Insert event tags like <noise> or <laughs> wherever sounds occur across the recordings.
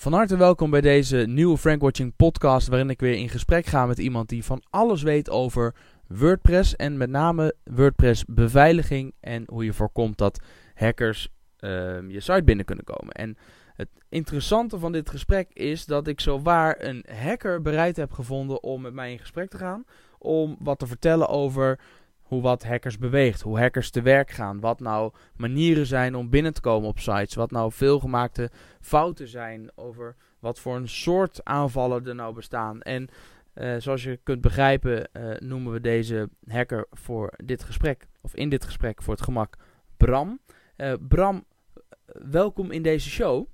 Van harte welkom bij deze nieuwe Frank Watching podcast, waarin ik weer in gesprek ga met iemand die van alles weet over WordPress en met name WordPress beveiliging en hoe je voorkomt dat hackers ehm, je site binnen kunnen komen. En het interessante van dit gesprek is dat ik zo waar een hacker bereid heb gevonden om met mij in gesprek te gaan, om wat te vertellen over hoe wat hackers beweegt, hoe hackers te werk gaan, wat nou manieren zijn om binnen te komen op sites, wat nou veelgemaakte fouten zijn over wat voor een soort aanvallen er nou bestaan. En uh, zoals je kunt begrijpen uh, noemen we deze hacker voor dit gesprek, of in dit gesprek voor het gemak, Bram. Uh, Bram, welkom in deze show.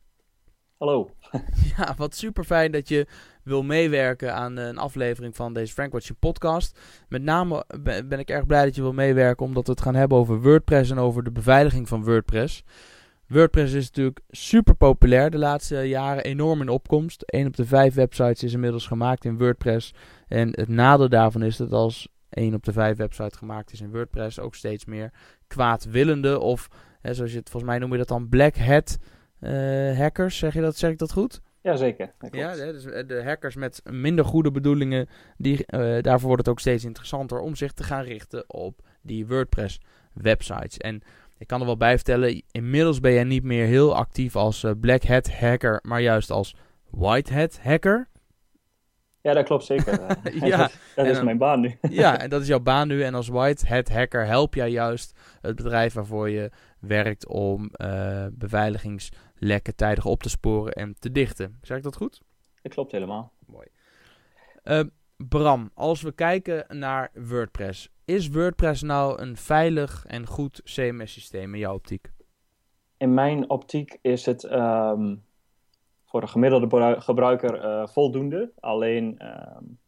Hallo. <laughs> ja, wat super fijn dat je wil meewerken aan een aflevering van deze Frank Watching podcast. Met name ben ik erg blij dat je wil meewerken, omdat we het gaan hebben over WordPress en over de beveiliging van WordPress. WordPress is natuurlijk super populair de laatste jaren, enorm in opkomst. 1 op de 5 websites is inmiddels gemaakt in WordPress. En het nadeel daarvan is dat als 1 op de 5 websites gemaakt is in WordPress, ook steeds meer kwaadwillende of, hè, zoals je het volgens mij noem je dat dan, black hat hackers. Zeg, je dat, zeg ik dat goed? Jazeker. Ja, dus de hackers met minder goede bedoelingen, die, uh, daarvoor wordt het ook steeds interessanter om zich te gaan richten op die WordPress websites. En ik kan er wel bij vertellen, inmiddels ben jij niet meer heel actief als uh, black hat hacker, maar juist als white hat hacker. Ja, dat klopt zeker. ja, <laughs> dat, dat is mijn baan nu. <laughs> ja, <laughs> en dat is jouw baan nu. En als white hat hacker help jij juist het bedrijf waarvoor je werkt om uh, beveiligingslekken tijdig op te sporen en te dichten. Zeg ik dat goed? Dat klopt helemaal. Mooi. Uh, Bram, als we kijken naar WordPress, is WordPress nou een veilig en goed CMS-systeem in jouw optiek? In mijn optiek is het um, voor de gemiddelde gebruiker uh, voldoende. Alleen, um,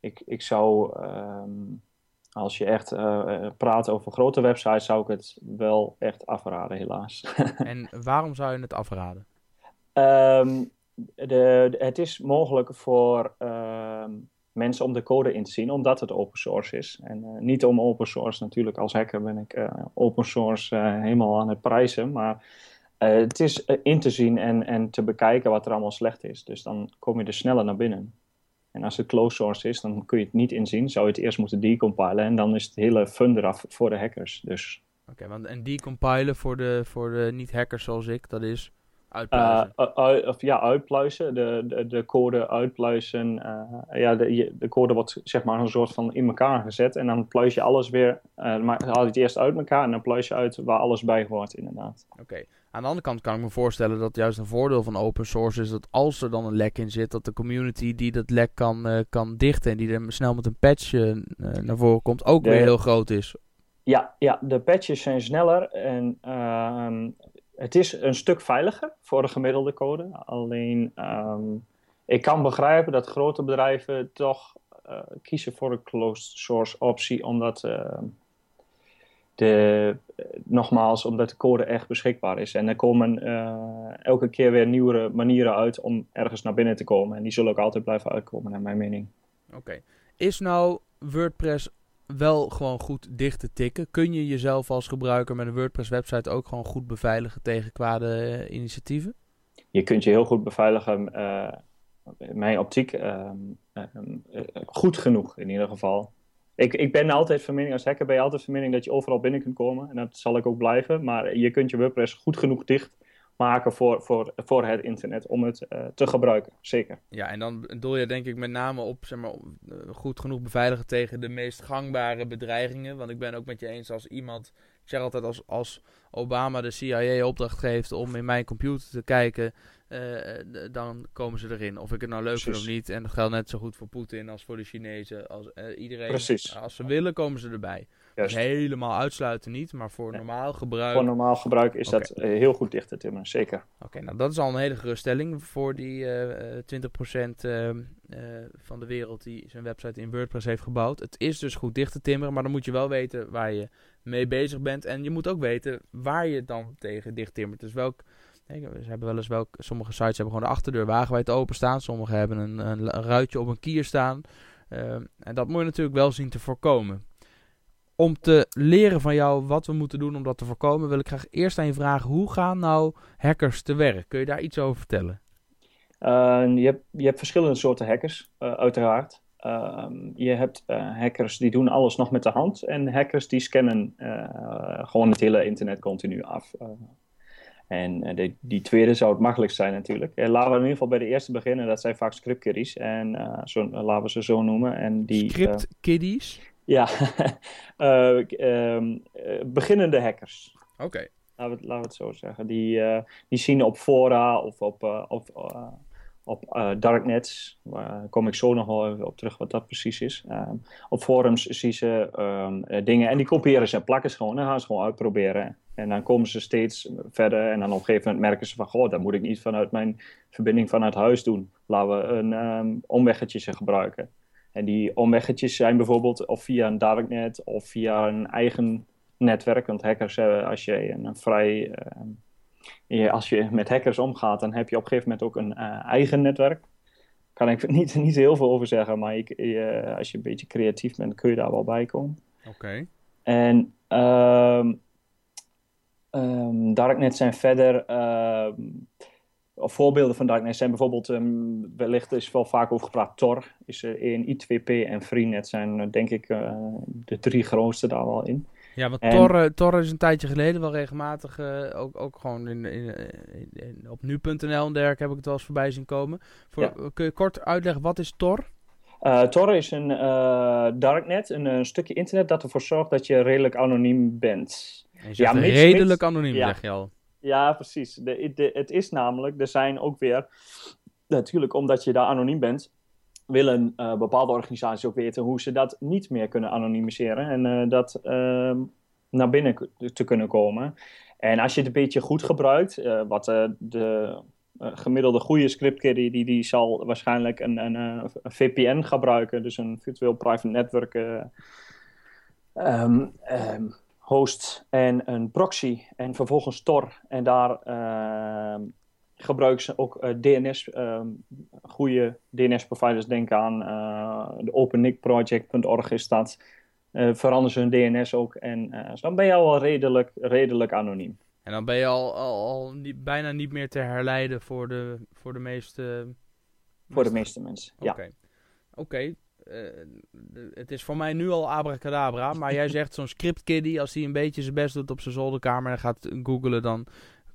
ik, ik zou, um, als je echt uh, praat over grote websites, zou ik het wel echt afraden, helaas. <laughs> en waarom zou je het afraden? de, de, het is mogelijk voor mensen om de code in te zien, omdat het open source is. En uh, niet om open source, natuurlijk als hacker ben ik open source helemaal aan het prijzen, maar het is in te zien en, en te bekijken wat er allemaal slecht is. Dus dan kom je er sneller naar binnen. En als het closed source is, dan kun je het niet inzien. Zou je het eerst moeten decompilen en dan is het hele fun eraf voor de hackers. Dus. Oké, okay, want en decompilen voor de, voor de niet-hackers zoals ik, dat is? Uitpluizen. Uh, of ja, uitpluizen. De, de, de code uitpluizen. Uh, ja, de, de code wordt zeg maar een soort van in elkaar gezet. En dan pluis je alles weer. Maar haal je het eerst uit elkaar en dan pluis je uit waar alles bij hoort, inderdaad. Oké. Okay. Aan de andere kant kan ik me voorstellen dat juist een voordeel van open source is dat als er dan een lek in zit, dat de community die dat lek kan, kan dichten en die er snel met een patch naar voren komt, ook de, weer heel groot is. Ja, ja, de patches zijn sneller en ehm, het is een stuk veiliger voor de gemiddelde code. Alleen um, ik kan begrijpen dat grote bedrijven toch uh, kiezen voor een closed source optie, omdat uh, de, nogmaals, omdat de code echt beschikbaar is. En er komen uh, elke keer weer nieuwe manieren uit om ergens naar binnen te komen. En die zullen ook altijd blijven uitkomen, naar mijn mening. Oké. Okay. Is nou WordPress wel gewoon goed dicht te tikken. Kun je jezelf als gebruiker met een WordPress website ook gewoon goed beveiligen tegen kwade uh, initiatieven? Je kunt je heel goed beveiligen, uh, in mijn optiek, uh, goed genoeg in ieder geval. Ik, ik ben altijd van mening, als hacker ben je altijd van mening dat je overal binnen kunt komen. En dat zal ik ook blijven. Maar je kunt je WordPress goed genoeg dicht maken voor, voor, voor het internet om het uh, te gebruiken, zeker. Ja, en dan doel je denk ik met name op zeg maar, goed genoeg beveiligen tegen de meest gangbare bedreigingen. Want ik ben ook met je eens als iemand, ik zeg altijd als, als Obama de CIA opdracht geeft om in mijn computer te kijken, uh, dan komen ze erin. Of ik het nou leuk vind of niet. En dat geldt net zo goed voor Poetin als voor de Chinezen. Als uh, iedereen, Precies. als ze willen, komen ze erbij. Dus helemaal uitsluiten niet, maar voor ja. normaal gebruik. Voor normaal gebruik is okay. dat heel goed dicht te timmeren, zeker. Oké, okay, nou dat is al een hele geruststelling voor die uh, 20% uh, van de wereld die zijn website in WordPress heeft gebouwd. Het is dus goed dicht te timmeren, maar dan moet je wel weten waar je mee bezig bent. En je moet ook weten waar je dan tegen dicht timmert. Dus welk. Ze hebben wel eens welk, sommige sites hebben gewoon de achterdeur wagenwijd openstaan. Sommige hebben een, een, ruitje op een kier staan. Uh, en dat moet je natuurlijk wel zien te voorkomen om te leren van jou wat we moeten doen om dat te voorkomen, wil ik graag eerst aan je vragen: hoe gaan nou hackers te werk? Kun je daar iets over vertellen? je, hebt, je hebt verschillende soorten hackers, uiteraard. Ehm, je hebt hackers die doen alles nog met de hand en hackers die scannen gewoon het hele internet continu af. En uh, die tweede zou het makkelijkst zijn natuurlijk. Uh, laten we in ieder geval bij de eerste beginnen. Dat zijn vaak script kiddies. En uh, zo, laten we ze zo noemen. En die, script kiddies? ja, <laughs> um, beginnende hackers. Oké. Laten, we, laten we het zo zeggen. Die, die zien op fora of op, op op uh, darknets. Daar kom ik zo nog wel op terug wat dat precies is. Uh, op forums zien ze um, dingen en die kopiëren ze en plakken ze gewoon en gaan ze gewoon uitproberen. En dan komen ze steeds verder en dan op een gegeven moment merken ze van... Goh, dat moet ik niet vanuit mijn verbinding vanuit huis doen. Laten we een um, omweggetje gebruiken. En die omweggetjes zijn bijvoorbeeld of via een darknet of via een eigen netwerk. Want hackers hebben, als je een vrij... Als je met hackers omgaat, dan heb je op een gegeven moment ook een uh, eigen netwerk. Kan ik <laughs> niet, niet heel veel over zeggen, maar ik, als je een beetje creatief bent, kun je daar wel bij komen. Oké. Okay. En um, Um, Darknet zijn verder. Um, voorbeelden van Darknet zijn bijvoorbeeld, um, wellicht is wel vaak over gepraat, Tor is er in, I2P en Freenet zijn uh, denk ik uh, de drie grootste daar wel in. Ja, want en... Tor, uh, Tor is een tijdje geleden wel regelmatig, ook, ook gewoon in, in, in, op nu.nl en dergelijke heb ik het wel eens voorbij zien komen. Voor, ja. Kun je kort uitleggen, wat is Tor? Tor is een darknet, een, een stukje internet dat ervoor zorgt dat je redelijk anoniem bent ja, redelijk anoniem, ja. zeg je al. Ja, precies. De, de, het is namelijk, er zijn ook weer, natuurlijk omdat je daar anoniem bent, willen uh, bepaalde organisaties ook weten hoe ze dat niet meer kunnen anonimiseren en uh, dat uh, naar binnen te kunnen komen. En als je het een beetje goed gebruikt, uh, wat de gemiddelde goede scriptkiddie, die, die zal waarschijnlijk een, een, een, VPN gebruiken, dus een virtueel private network. Um, um, host en een proxy en vervolgens Tor. En daar gebruiken ze ook uh, DNS, uh, goede DNS-providers. Denk aan uh, de opennicproject.org is dat. Uh, veranderen ze hun DNS ook. En dan ben je al redelijk, redelijk anoniem. En dan ben je al, al, al niet, bijna niet meer te herleiden voor de, voor de meeste... Voor de meeste mensen, ja. Oké, okay. Uh, het is voor mij nu al abracadabra, maar jij zegt zo'n script kiddie, als hij een beetje zijn best doet op zijn zolderkamer en gaat googlen, dan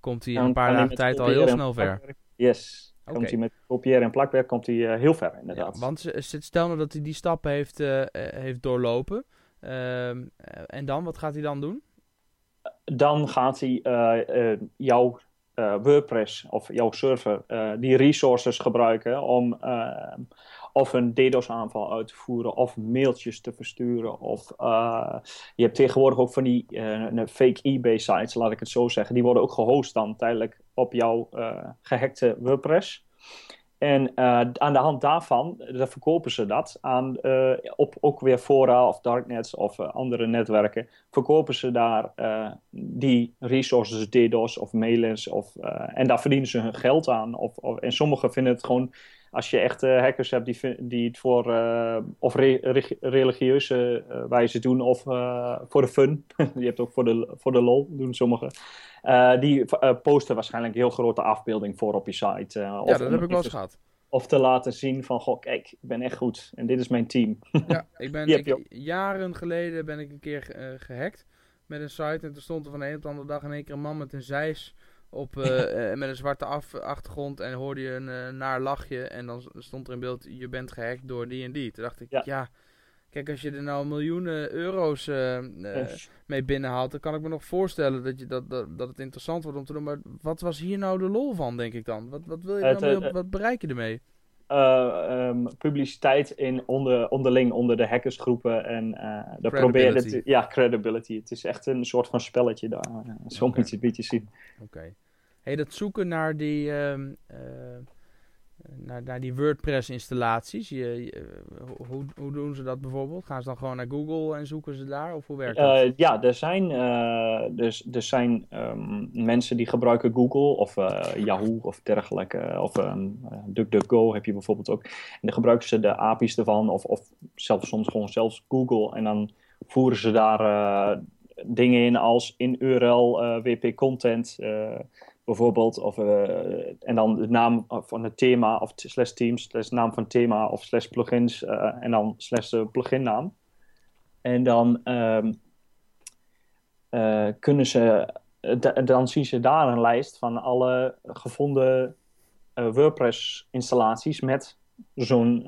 komt hij in een paar dagen tijd al heel snel ver. Yes, okay. komt hij met kopiëren en plakwerk komt hij uh, heel ver inderdaad. Ja, want stel nou dat hij die stappen heeft, uh, heeft doorlopen, ehm, en dan, wat gaat hij dan doen? Dan gaat hij jouw WordPress of jouw server, die resources gebruiken om of een DDoS-aanval uit te voeren, of mailtjes te versturen. Of uh, je hebt tegenwoordig ook van die uh, fake eBay-sites, laat ik het zo zeggen. Die worden ook gehost dan tijdelijk op jouw uh, gehackte WordPress. En aan de hand daarvan dan verkopen ze dat aan op ook weer fora of darknets of andere netwerken. Verkopen ze daar die resources, DDoS of mailers. Of, en daar verdienen ze hun geld aan. Of, of, en sommigen vinden het gewoon als je echt uh, hackers hebt die, die het voor uh, of re religieuze uh, wijze doen of voor de fun. <laughs> je hebt ook voor de, voor de lol, doen sommigen. die posten waarschijnlijk heel grote afbeelding voor op je site. ja, dat heb ik wel eens gehad. Of te laten zien van, goh, kijk, ik ben echt goed en dit is mijn team. <laughs> ja, ik ben ik, jaren geleden ben ik een keer gehackt met een site en toen stond er van de een op de andere dag in één keer een man met een zeis op, uh, <laughs> met een zwarte af, achtergrond en hoorde je een uh, naar lachje en dan stond er in beeld, je bent gehackt door die en die. Toen dacht ik, ja, kijk als je er nou miljoenen euro's uh, mee binnenhaalt, dan kan ik me nog voorstellen dat, je, dat, dat, dat het interessant wordt om te doen. Maar wat was hier nou de lol van, denk ik dan? Wat, wat, wil je nou wat bereik je ermee? Um, publiciteit in onder, onderling onder de hackersgroepen en uh, daar probeer het, ja, credibility. Het is echt een soort van spelletje daar. Uh, zo okay. moet je het beetje zien. Oké. Hey, dat zoeken naar die, um, uh, naar, die WordPress-installaties. Hoe, hoe doen ze dat bijvoorbeeld? Gaan ze dan gewoon naar Google en zoeken ze daar? Of hoe werkt dat? Uh, ja, er zijn, dus, er zijn um, mensen die gebruiken Google of Yahoo of dergelijke. Of um, DuckDuckGo heb je bijvoorbeeld ook. En dan gebruiken ze de API's ervan of, of zelfs soms gewoon zelfs Google. En dan voeren ze daar dingen in als in URL WP content bijvoorbeeld. Of, en dan de naam van het thema, of slash teams, naam van thema, of slash plugins, en dan slash de pluginnaam. En dan ehm, kunnen ze, dan zien ze daar een lijst van alle gevonden WordPress-installaties met zo'n,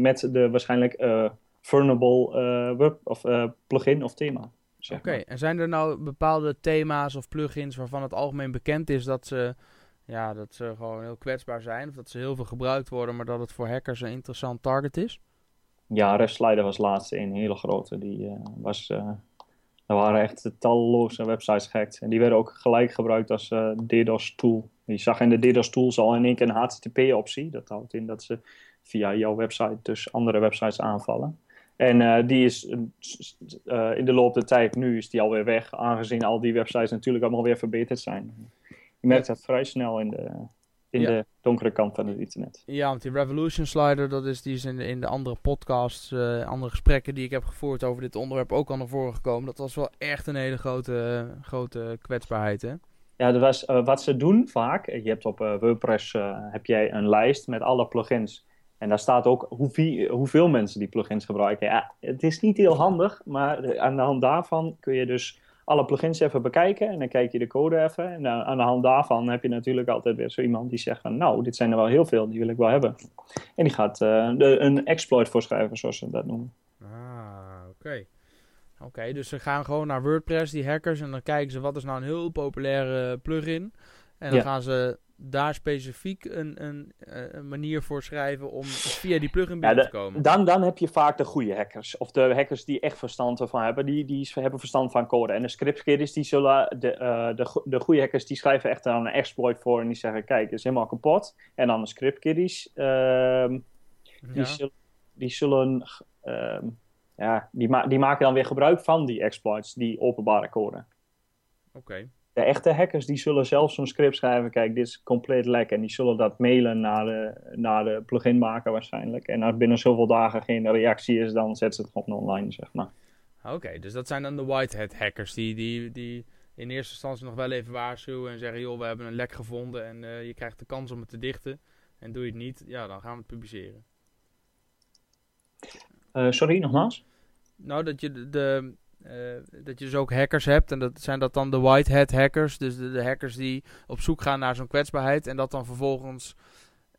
met de waarschijnlijk vulnerable web, of, plugin of thema. Oké, en zijn er nou bepaalde thema's of plugins waarvan het algemeen bekend is dat ze, ja, dat ze gewoon heel kwetsbaar zijn? Of dat ze heel veel gebruikt worden, maar dat het voor hackers een interessant target is? Ja, RefSlider was laatst een hele grote. Die uh, was, uh, er waren echt talloze websites gehackt. En die werden ook gelijk gebruikt als uh, DDoS tool. Je zag in de DDoS tools al in één keer een HTTP-optie. Dat houdt in dat ze via jouw website dus andere websites aanvallen. En uh, die is uh, in de loop der tijd, nu is die alweer weg, aangezien al die websites natuurlijk allemaal weer verbeterd zijn. Je merkt dat vrij snel in de, in ja. de donkere kant van het internet. Ja, want die Revolution Slider, dat is, die is in de, in de andere podcasts, uh, andere gesprekken die ik heb gevoerd over dit onderwerp ook al naar voren gekomen. Dat was wel echt een hele grote, grote kwetsbaarheid, hè? Ja, dat was, wat ze doen vaak, je hebt op WordPress heb jij een lijst met alle plugins en daar staat ook hoeveel, hoeveel mensen die plugins gebruiken. Ja, het is niet heel handig, maar aan de hand daarvan kun je dus alle plugins even bekijken. En dan kijk je de code even. En aan de hand daarvan heb je natuurlijk altijd weer zo iemand die zegt van... nou, dit zijn er wel heel veel, die wil ik wel hebben. En die gaat uh, de, een exploit voorschrijven, zoals ze dat noemen. Ah, oké. Oké, dus ze gaan gewoon naar WordPress, die hackers... en dan kijken ze wat is nou een heel populaire plugin... En dan gaan ze daar specifiek een, een, eh, een, manier voor schrijven om via die plugin binnen te komen. Dan, dan heb je vaak de goede hackers. Of de hackers die echt verstand ervan hebben. Die, die hebben verstand van code. En de scriptkiddies die zullen... De, uh, de, de goede hackers die schrijven echt dan een exploit voor. En die zeggen, kijk, het is helemaal kapot. En dan de scriptkiddies... Uh, die, zullen, die zullen... Ehm, ja, die, ma die maken dan weer gebruik van die exploits. Die openbare code. Oké de echte hackers die zullen zelf zo'n script schrijven. Kijk, dit is compleet lek. En die zullen dat mailen naar de, naar de plugin maken waarschijnlijk. En als binnen zoveel dagen geen reactie is, dan zetten ze het gewoon online, zeg maar. Oké, dus dat zijn dan de whitehead hackers die, die, die in eerste instantie nog wel even waarschuwen en zeggen... joh, we hebben een lek gevonden en uh, je krijgt de kans om het te dichten. En doe je het niet, ja, dan gaan we het publiceren. Uh, sorry, nogmaals? Nou, dat je de, de dat je dus ook hackers hebt. En dat zijn dat dan de white hat hackers. Dus de, de hackers die op zoek gaan naar zo'n kwetsbaarheid. En dat dan vervolgens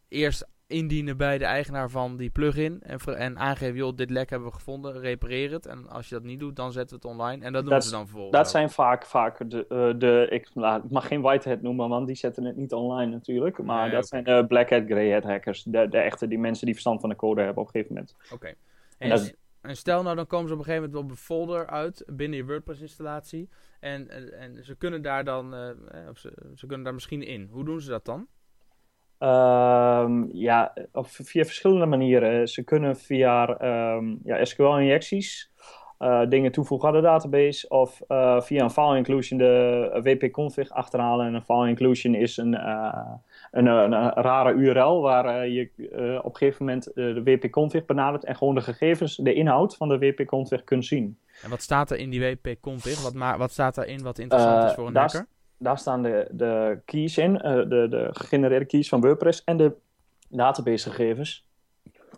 eerst indienen bij de eigenaar van die plugin. En, en aangeven, joh, dit lek hebben we gevonden, repareer het. En als je dat niet doet, dan zetten we het online. En dat doen ze dan vervolgens. Dat zijn vaak, vaak de, uh, de ik, nou, ik, mag geen white hat noemen, want die zetten het niet online natuurlijk. Maar dat zijn de black hat, grey hat hackers. De, de echte, die mensen die verstand van de code hebben op een gegeven moment. Oké. En, en stel nou, dan komen ze op een gegeven moment op een folder uit binnen je WordPress-installatie. En, en, en, ze kunnen daar dan, uh, of ze, ze, kunnen daar misschien in. Hoe doen ze dat dan? Um, ja, of via verschillende manieren. Ze kunnen via um, ja, SQL-injecties uh, dingen toevoegen aan de database. Of via een file inclusion de wp-config achterhalen. En een file inclusion is een een, een, rare URL waar eh, je op een gegeven moment de wp-config benadert en gewoon de gegevens, de inhoud van de wp-config kunt zien. En wat staat er in die wp-config? Wat, wat staat daarin wat interessant is voor een hacker? Daar staan de, de keys in, de, de gegenereerde keys van WordPress en de databasegegevens.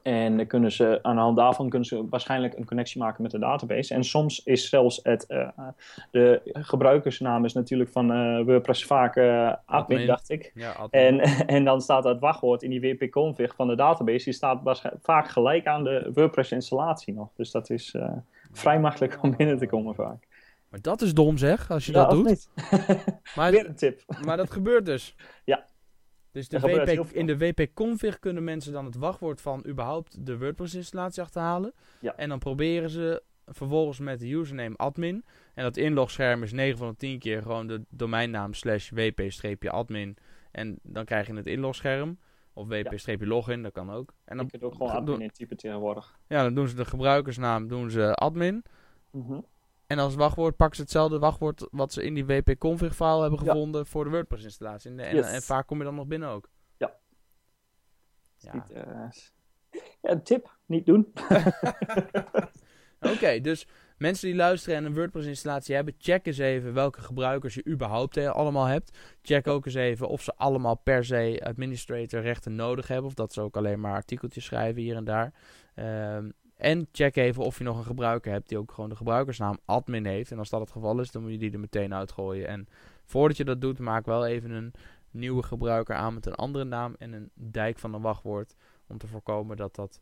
En dan kunnen ze, aan de hand daarvan kunnen ze waarschijnlijk een connectie maken met de database. En soms is zelfs het, uh, de gebruikersnaam is natuurlijk van uh, WordPress vaak uh, admin, dacht ik. Ja, admin. En, <laughs> en dan staat het wachtwoord in die wp-config van de database. Die staat vaak gelijk aan de WordPress installatie nog. Dus dat is vrij makkelijk om binnen te komen vaak. Maar dat is dom zeg, als je dat doet. Niet. maar, <laughs> Weer een tip. Maar dat gebeurt dus. Ja, dus de WP, in de WP-config kunnen mensen dan het wachtwoord van überhaupt de WordPress-installatie achterhalen. Ja. En dan proberen ze vervolgens met de username admin. En dat inlogscherm is 9 van de 10 keer gewoon de domeinnaam slash wp-admin. En dan krijg je het inlogscherm. Of wp-login, dat kan ook. En dan je kunt ook gewoon admin in typen tegenwoordig. Ja, dan doen ze de gebruikersnaam, doen ze admin. Mm en als wachtwoord pakken ze hetzelfde wachtwoord wat ze in die wp-config file hebben gevonden voor de WordPress installatie. En, en, vaak kom je dan nog binnen ook. Ja. Ja, niet, uh, ja een tip, niet doen. <laughs> Oké, dus mensen die luisteren en een WordPress-installatie hebben, check eens even welke gebruikers je überhaupt allemaal hebt. Check ook eens even of ze allemaal per se administrator rechten nodig hebben, of dat ze ook alleen maar artikeltjes schrijven hier en daar. Ehm, en check even of je nog een gebruiker hebt die ook gewoon de gebruikersnaam admin heeft. En als dat het geval is, dan moet je die er meteen uitgooien. En voordat je dat doet, maak wel even een nieuwe gebruiker aan met een andere naam en een dijk van een wachtwoord. Om te voorkomen dat, dat,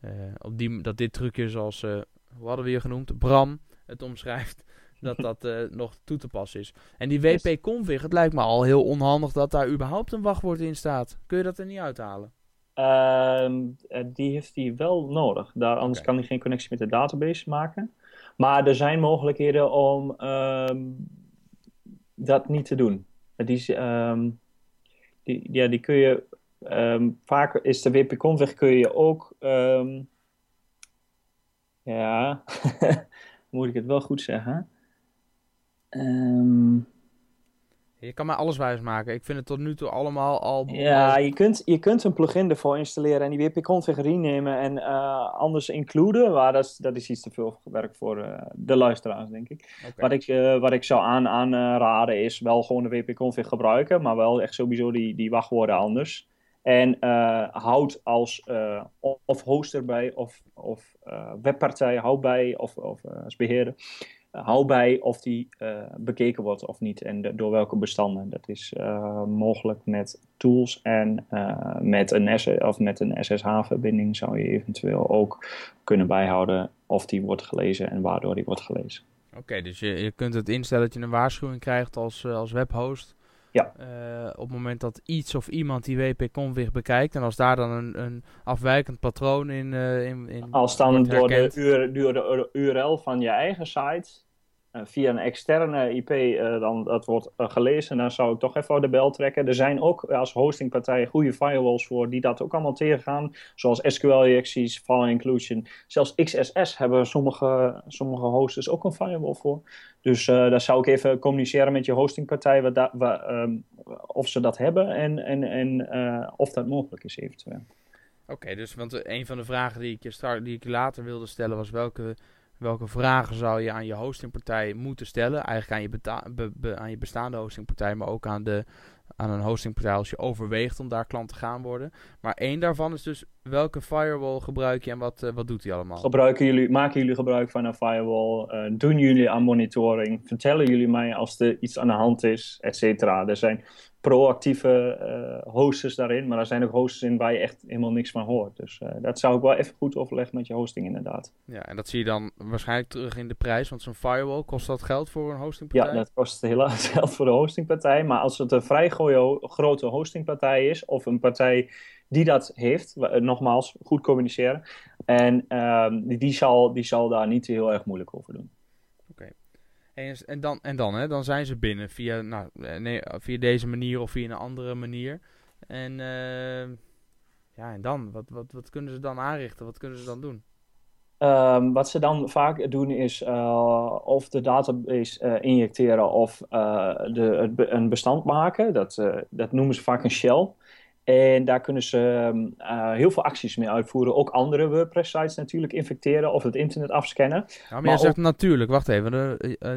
uh, op die, dat dit trucje zoals, uh, hoe hadden we je genoemd, Bram het omschrijft, <laughs> dat dat uh, nog toe te passen is. En die wp-config, het lijkt me al heel onhandig dat daar überhaupt een wachtwoord in staat. Kun je dat er niet uithalen? Ehm, die heeft hij wel nodig. Daar, anders kan hij geen connectie met de database maken. Maar er zijn mogelijkheden om um, dat niet te doen. Die, um, die, ja, die kun je. Um, vaak is de WP-config kun je ook. Um, ja, <laughs> moet ik het wel goed zeggen. Je kan mij alles wijs maken. Ik vind het tot nu toe allemaal al... Ja, je kunt, je kunt een plugin ervoor installeren en die WP-config nemen en uh, anders includen. Maar dat is, dat is iets te veel werk voor uh, de luisteraars, denk ik. Okay. Wat, ik uh, wat ik zou aan, aanraden is wel gewoon de WP-config gebruiken, maar wel echt sowieso die, die wachtwoorden anders. En houd als of hoster bij of, of webpartij, houd bij of, of als beheerder hou bij of die uh, bekeken wordt of niet en door welke bestanden. Dat is uh, mogelijk met tools en met een, of met een SSH-verbinding zou je eventueel ook kunnen bijhouden of die wordt gelezen en waardoor die wordt gelezen. Oké, dus je, je kunt het instellen dat je een waarschuwing krijgt als, als webhost. Ja. op het moment dat iets of iemand die WP-config bekijkt en als daar dan een, een afwijkend patroon in, in, in Als dan door de, URL van je eigen site uh, via een externe IP uh, dan dat wordt uh, gelezen, dan zou ik toch even de bel trekken. Er zijn ook als hostingpartijen goede firewalls voor die dat ook allemaal tegengaan, zoals SQL-injecties, file inclusion. Zelfs XSS hebben sommige, sommige hosters ook een firewall voor. Dus daar zou ik even communiceren met je hostingpartij wat um, of ze dat hebben en, en, en of dat mogelijk is eventueel. Oké, dus want een van de vragen die ik, je start, die ik later wilde stellen was welke welke vragen zou je aan je hostingpartij moeten stellen? Eigenlijk aan je, aan je bestaande hostingpartij, maar ook aan, de, aan een hostingpartij als je overweegt om daar klant te gaan worden. Maar één daarvan is dus welke firewall gebruik je en wat, uh, wat doet die allemaal? Gebruiken jullie, maken jullie gebruik van een firewall? Uh, doen jullie aan monitoring? Vertellen jullie mij als er iets aan de hand is, et cetera? Er zijn proactieve uh, hosters daarin, maar er zijn ook hosters in waar je echt helemaal niks van hoort. Dus uh, dat zou ik wel even goed overleggen met je hosting inderdaad. Ja, en dat zie je dan waarschijnlijk terug in de prijs, want zo'n firewall, kost dat geld voor een hostingpartij? Ja, dat kost helaas <laughs> geld voor de hostingpartij, maar als het een vrij grote hostingpartij is, of een partij die dat heeft, nogmaals, goed communiceren, en uh, die, zal, die zal daar niet heel erg moeilijk over doen. En, en, dan, en dan, hè, dan zijn ze binnen via, nou, eh, nee, via deze manier of via een andere manier. En uh, ja, en dan? Wat, wat, wat kunnen ze dan aanrichten? Wat kunnen ze dan doen? Um, wat ze dan vaak doen is of de database injecteren of de, een bestand maken. Dat, dat noemen ze vaak een shell. En daar kunnen ze uh, heel veel acties mee uitvoeren. Ook andere WordPress-sites natuurlijk infecteren of het internet afscannen. Ja, maar, maar jij zegt natuurlijk, wacht even. De, uh,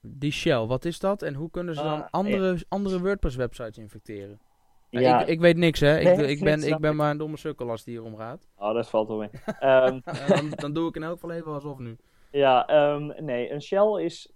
die shell, wat is dat? En hoe kunnen ze dan uh, andere, andere WordPress-websites infecteren? Ja, ik, ik, weet niks, hè. Ik, nee, ik, <laughs> ben, ik ben maar een domme sukkel als die hierom gaat. Oh, dat valt wel mee. <laughs> um, dan, dan, doe ik in elk geval even alsof nu. Ja, um, nee, een shell is...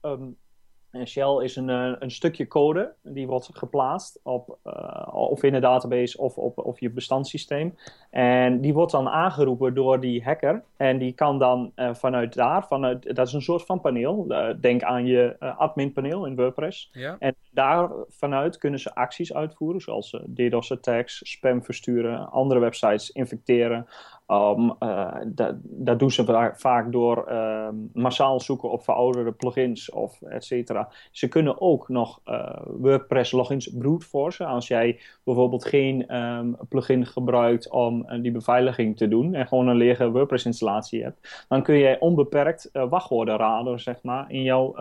Um, en shell is een, eh, een stukje code die wordt geplaatst op, uh, of in een database of op of je bestandssysteem. En die wordt dan aangeroepen door die hacker. En die kan dan uh, vanuit daar, vanuit, dat is een soort van paneel. denk aan je admin paneel in WordPress. Ja. En daar vanuit kunnen ze acties uitvoeren, zoals DDoS attacks, spam versturen, andere websites infecteren, Um, uh, dat, dat, doen ze vaak door uh, massaal zoeken op verouderde plugins of et cetera. Ze kunnen ook nog uh, WordPress logins brute. Als jij bijvoorbeeld geen um, plugin gebruikt om uh, die beveiliging te doen en gewoon een lege WordPress installatie hebt, dan kun jij onbeperkt wachtwoorden raden, zeg maar, in jouw,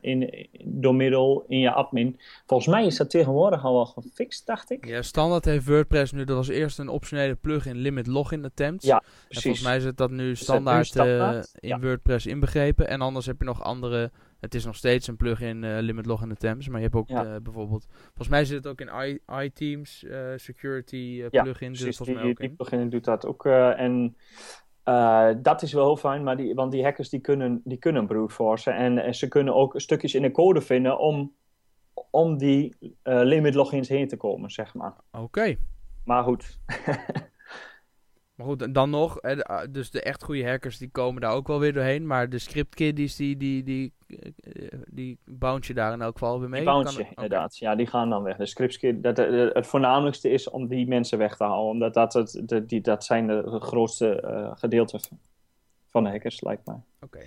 in, door middel in je admin volgens mij is dat tegenwoordig al wel gefixt, dacht ik. Ja, standaard heeft WordPress nu, dat was eerst een optionele plugin Limit Login Attempts. Ja, En volgens mij zit dat nu standaard, standaard? eh, in Ja. WordPress inbegrepen. En anders heb je nog andere, het is nog steeds een plugin eh, Limit Login Attempts. Maar je hebt ook Ja. eh, bijvoorbeeld, volgens mij zit het ook in iTeams Security Ja, plugin. Het Precies, volgens mij ook die in. plugin doet dat ook. en dat is wel heel fijn, maar die, want die hackers die kunnen, die kunnen brute forcen. En, en ze kunnen ook stukjes in de code vinden om, om die eh, limit logins heen te komen, zeg maar. Oké. Maar goed, <laughs> Maar goed, dan nog, eh, ah, dus de echt goede hackers die komen daar ook wel weer doorheen. Maar de script kiddies die, die, die, eh, die bounce je daar in elk geval weer mee. die bounce je inderdaad. Ja, die gaan dan weg. De scriptskid, dat, eh, het voornamelijkste is om die mensen weg te halen. Omdat dat, het, de, die, dat zijn de grootste eh gedeelte van- de hackers, lijkt mij. Oké.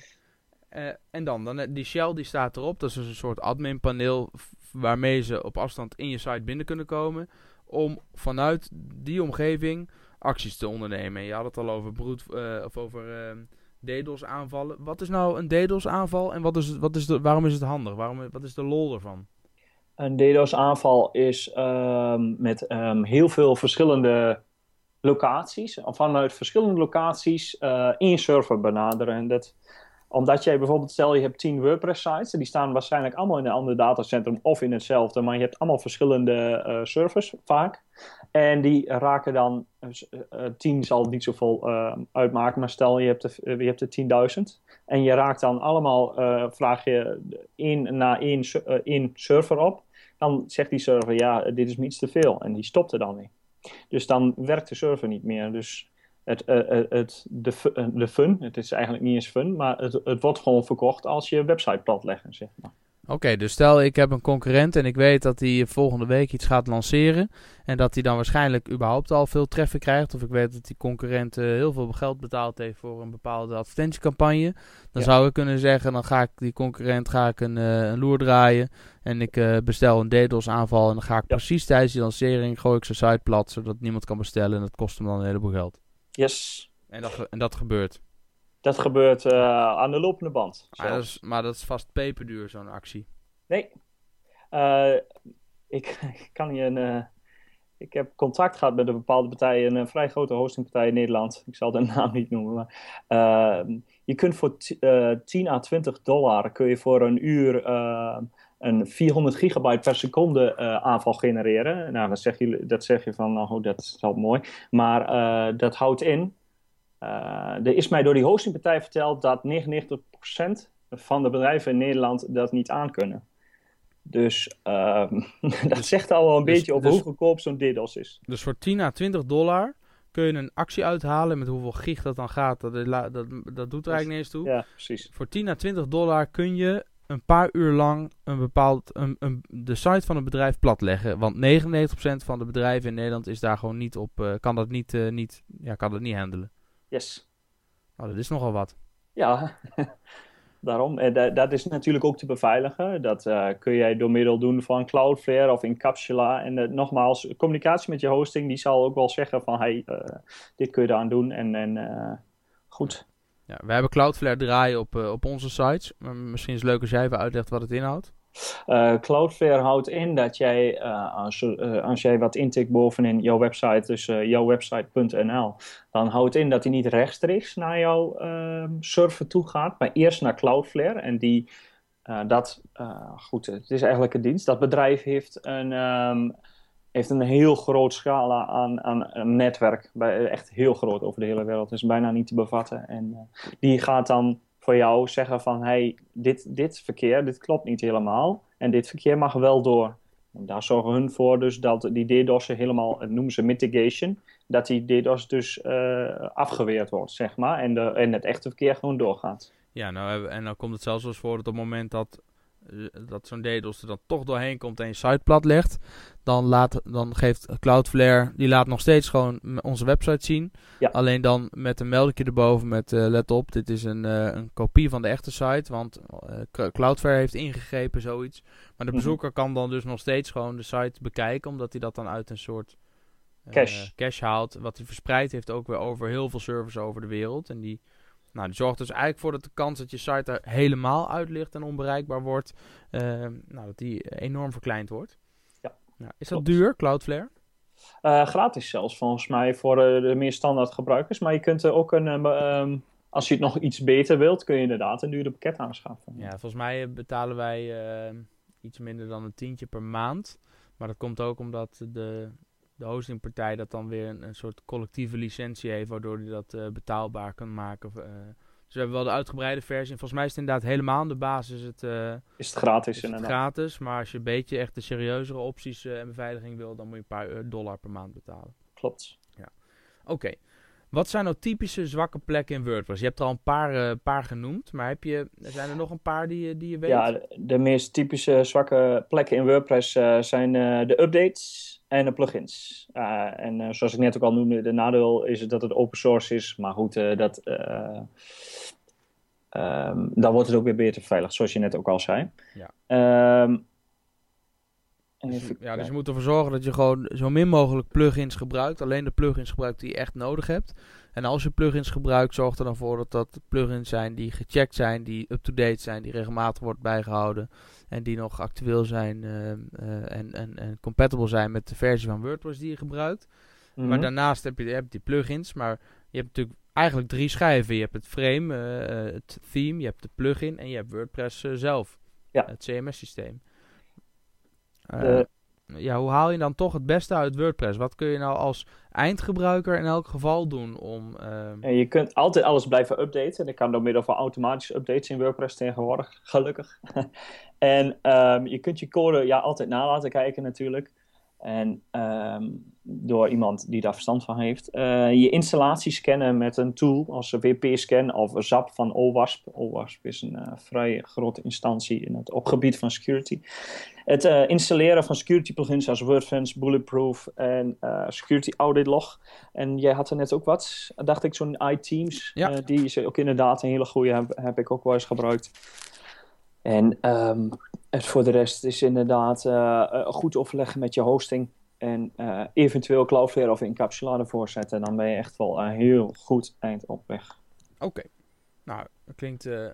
Eh, en dan, dan, eh, die shell die staat erop. Dat is dus een soort admin paneel f- waarmee ze op afstand in je site binnen kunnen komen. Om vanuit die omgeving acties te ondernemen. En je had het al over broed, eh, of over ehm, DDoS aanvallen. Wat is nou een DDoS aanval en wat is, wat is de, waarom is het handig? Waarom, wat is de lol ervan? Een DDoS-aanval is ehm, met ehm, heel veel verschillende locaties, vanuit verschillende locaties eh één server benaderen. En dat, omdat jij bijvoorbeeld, stel je hebt 10 WordPress-sites, die staan waarschijnlijk allemaal in een ander datacentrum of in hetzelfde, maar je hebt allemaal verschillende eh, servers vaak. En die raken dan, dus, eh, eh, 10 zal niet zoveel uitmaken, maar stel je hebt er, je hebt er 10.000 en je raakt dan allemaal, vraag je één na één, één server op dan zegt die server, ja, dit is me iets te veel. En die stopt er dan mee. Dus dan werkt de server niet meer. Dus het, eh, eh, het, de, eh, de fun, het is eigenlijk niet eens fun, maar het, het wordt gewoon verkocht als je website platleggen, zeg maar. Oké, dus stel ik heb een concurrent en ik weet dat hij volgende week iets gaat lanceren. En dat hij dan waarschijnlijk überhaupt al veel traffic krijgt. Of ik weet dat die concurrent heel veel geld betaald heeft voor een bepaalde advertentiecampagne. Dan Ja. zou ik kunnen zeggen, dan ga ik die concurrent ga ik een, een loer draaien. En ik bestel een DDoS aanval. En dan ga ik Ja. precies tijdens die lancering gooi ik zijn site plat. Zodat niemand kan bestellen. En dat kost hem dan een heleboel geld. Yes, En dat, en dat gebeurt. dat gebeurt eh, aan de lopende band. Maar dat, is, maar dat is vast peperduur, zo'n actie. Nee. Eh, ik, <laughs> ik kan je een. eh, ik heb contact gehad met een bepaalde partij, een, vrij grote hostingpartij in Nederland. Ik zal de <laughs> naam niet noemen. Maar, je kunt voor eh, 10 à 20 dollar kun je voor een uur een 400 gigabyte per seconde eh, aanval genereren. Nou, dan zeg je, dat zeg je van, nou, dat is wel mooi. Maar eh, dat houdt in. eh, er is mij door die hostingpartij verteld dat 99% van de bedrijven in Nederland dat niet aankunnen. Dus ehm, <laughs> dat zegt al wel een dus- beetje over dus- hoe goedkoop zo'n DDoS is. Dus voor 10 à 20 dollar kun je een actie uithalen. Met hoeveel gig dat dan gaat, dat, dat, dat, dat doet er eigenlijk niet eens toe. Ja, precies. Voor 10 à 20 dollar kun je een paar uur lang een bepaald, een, een, de site van een bedrijf platleggen. Want 99% van de bedrijven in Nederland is daar gewoon niet op, eh, kan dat niet, eh, niet, ja, kan dat niet handelen. Yes. Nou, dat is nogal wat. Ja, <laughs> daarom. En da- dat is natuurlijk ook te beveiligen. Dat eh, kun jij door middel doen van Cloudflare of Encapsula. En nogmaals, communicatie met je hosting, die zal ook wel zeggen van, hey, dit kun je eraan doen. En, en goed. Ja, we hebben Cloudflare draaien op, eh, op onze sites. Misschien is het leuk als jij even uitlegt wat het inhoudt. Eh, Cloudflare houdt in dat jij, eh, als, als jij wat intikt bovenin jouw website, dus jouwwebsite.nl, dan houdt in dat hij niet rechtstreeks naar jouw ehm, server toe gaat, maar eerst naar Cloudflare. En die, dat, goed, het is eigenlijk een dienst. Dat bedrijf heeft een, ehm, heeft een heel groot scala aan, aan een netwerk, bij, echt heel groot over de hele wereld, is bijna niet te bevatten. En eh, die gaat dan voor jou zeggen van, hey, dit, dit verkeer, dit klopt niet helemaal. En dit verkeer mag wel door. Daar zorgen hun voor dus dat die DDoS'en helemaal, dat noemen ze mitigation, dat die DDoS dus eh, afgeweerd wordt, zeg maar. En, de, en het echte verkeer gewoon doorgaat. Ja, nou, en dan komt het zelfs eens voor op het moment dat, eh, dat zo'n DDoS er dan toch doorheen komt en je site plat legt, dan, laat, dan geeft Cloudflare, die laat nog steeds gewoon onze website zien. Ja. Alleen dan met een meldje erboven met eh, let op, dit is een, eh, een kopie van de echte site, want eh, Cl- Cloudflare heeft ingegrepen, zoiets. Maar de Mhm. bezoeker kan dan dus nog steeds gewoon de site bekijken, omdat hij dat dan uit een soort eh, Cache. cache haalt, wat hij verspreid heeft ook weer over heel veel servers over de wereld. En die Nou, die zorgt dus eigenlijk voor dat de kans dat je site er helemaal uit ligt en onbereikbaar wordt, uh, nou, dat die enorm verkleind wordt. Ja. Nou, is dat duur, Cloudflare? Uh, gratis zelfs, volgens mij, voor uh, de meer standaard gebruikers. Maar je kunt er ook een, um, als je het nog iets beter wilt, kun je inderdaad een dure pakket aanschaffen. Ja, volgens mij betalen wij uh, iets minder dan een tientje per maand. Maar dat komt ook omdat de, de hostingpartij dat dan weer een, een soort collectieve licentie heeft, waardoor die dat uh, betaalbaar kan maken. Uh, dus we hebben wel de uitgebreide versie. En volgens mij is het inderdaad helemaal aan de basis het, uh, is het gratis. Is het inderdaad. gratis, maar als je een beetje echt de serieuzere opties en beveiliging wil, dan moet je een paar dollar per maand betalen. Klopt. Ja. Oké. Okay. Wat zijn nou typische zwakke plekken in WordPress? Je hebt er al een paar, uh, paar genoemd, maar heb je, zijn er nog een paar die, die je weet? Ja, de, de meest typische zwakke plekken in WordPress uh, zijn uh, de updates en de plugins. en zoals ik net ook al noemde, de nadeel is dat het open source is, maar goed, dat, um, dan wordt het ook weer beter veilig, zoals je net ook al zei. Ja. Um, dus, ja, dus je moet ervoor zorgen dat je gewoon zo min mogelijk plugins gebruikt. Alleen de plugins gebruikt die je echt nodig hebt. En als je plugins gebruikt, zorg er dan voor dat dat plugins zijn die gecheckt zijn, die up-to-date zijn, die regelmatig wordt bijgehouden. En die nog actueel zijn uh, uh, en, en, en compatible zijn met de versie van WordPress die je gebruikt. Maar daarnaast heb je, die plugins, maar je hebt natuurlijk eigenlijk drie schijven. Je hebt het frame, uh, het theme, je hebt de plugin en je hebt WordPress zelf. Ja. Het CMS-systeem. Uh, ja, hoe haal je dan toch het beste uit WordPress? Wat kun je nou als eindgebruiker in elk geval doen om... Uh... je kunt altijd alles blijven updaten. Dat kan door middel van automatische updates in WordPress tegenwoordig, <laughs> gelukkig. <laughs> en um, je kunt je code ja, altijd na laten kijken natuurlijk. En um, door iemand die daar verstand van heeft. Uh, je installatie scannen met een tool als WP-scan of ZAP van OWASP. OWASP is een uh, vrij grote instantie in het, op gebied van security. Het uh, installeren van security plugins als WordFence, Bulletproof en Security Audit Log. En jij had er net ook wat, dacht ik, zo'n iTeams. Ja. die is ook inderdaad een hele goede, heb, heb ik ook wel eens gebruikt. En um, het voor de rest is inderdaad goed overleggen met je hosting. En uh, eventueel Cloudflare of Encapsula ervoor zetten. Dan ben je echt wel een heel goed eind op weg. Oké. Okay. Nou, het klinkt, uh,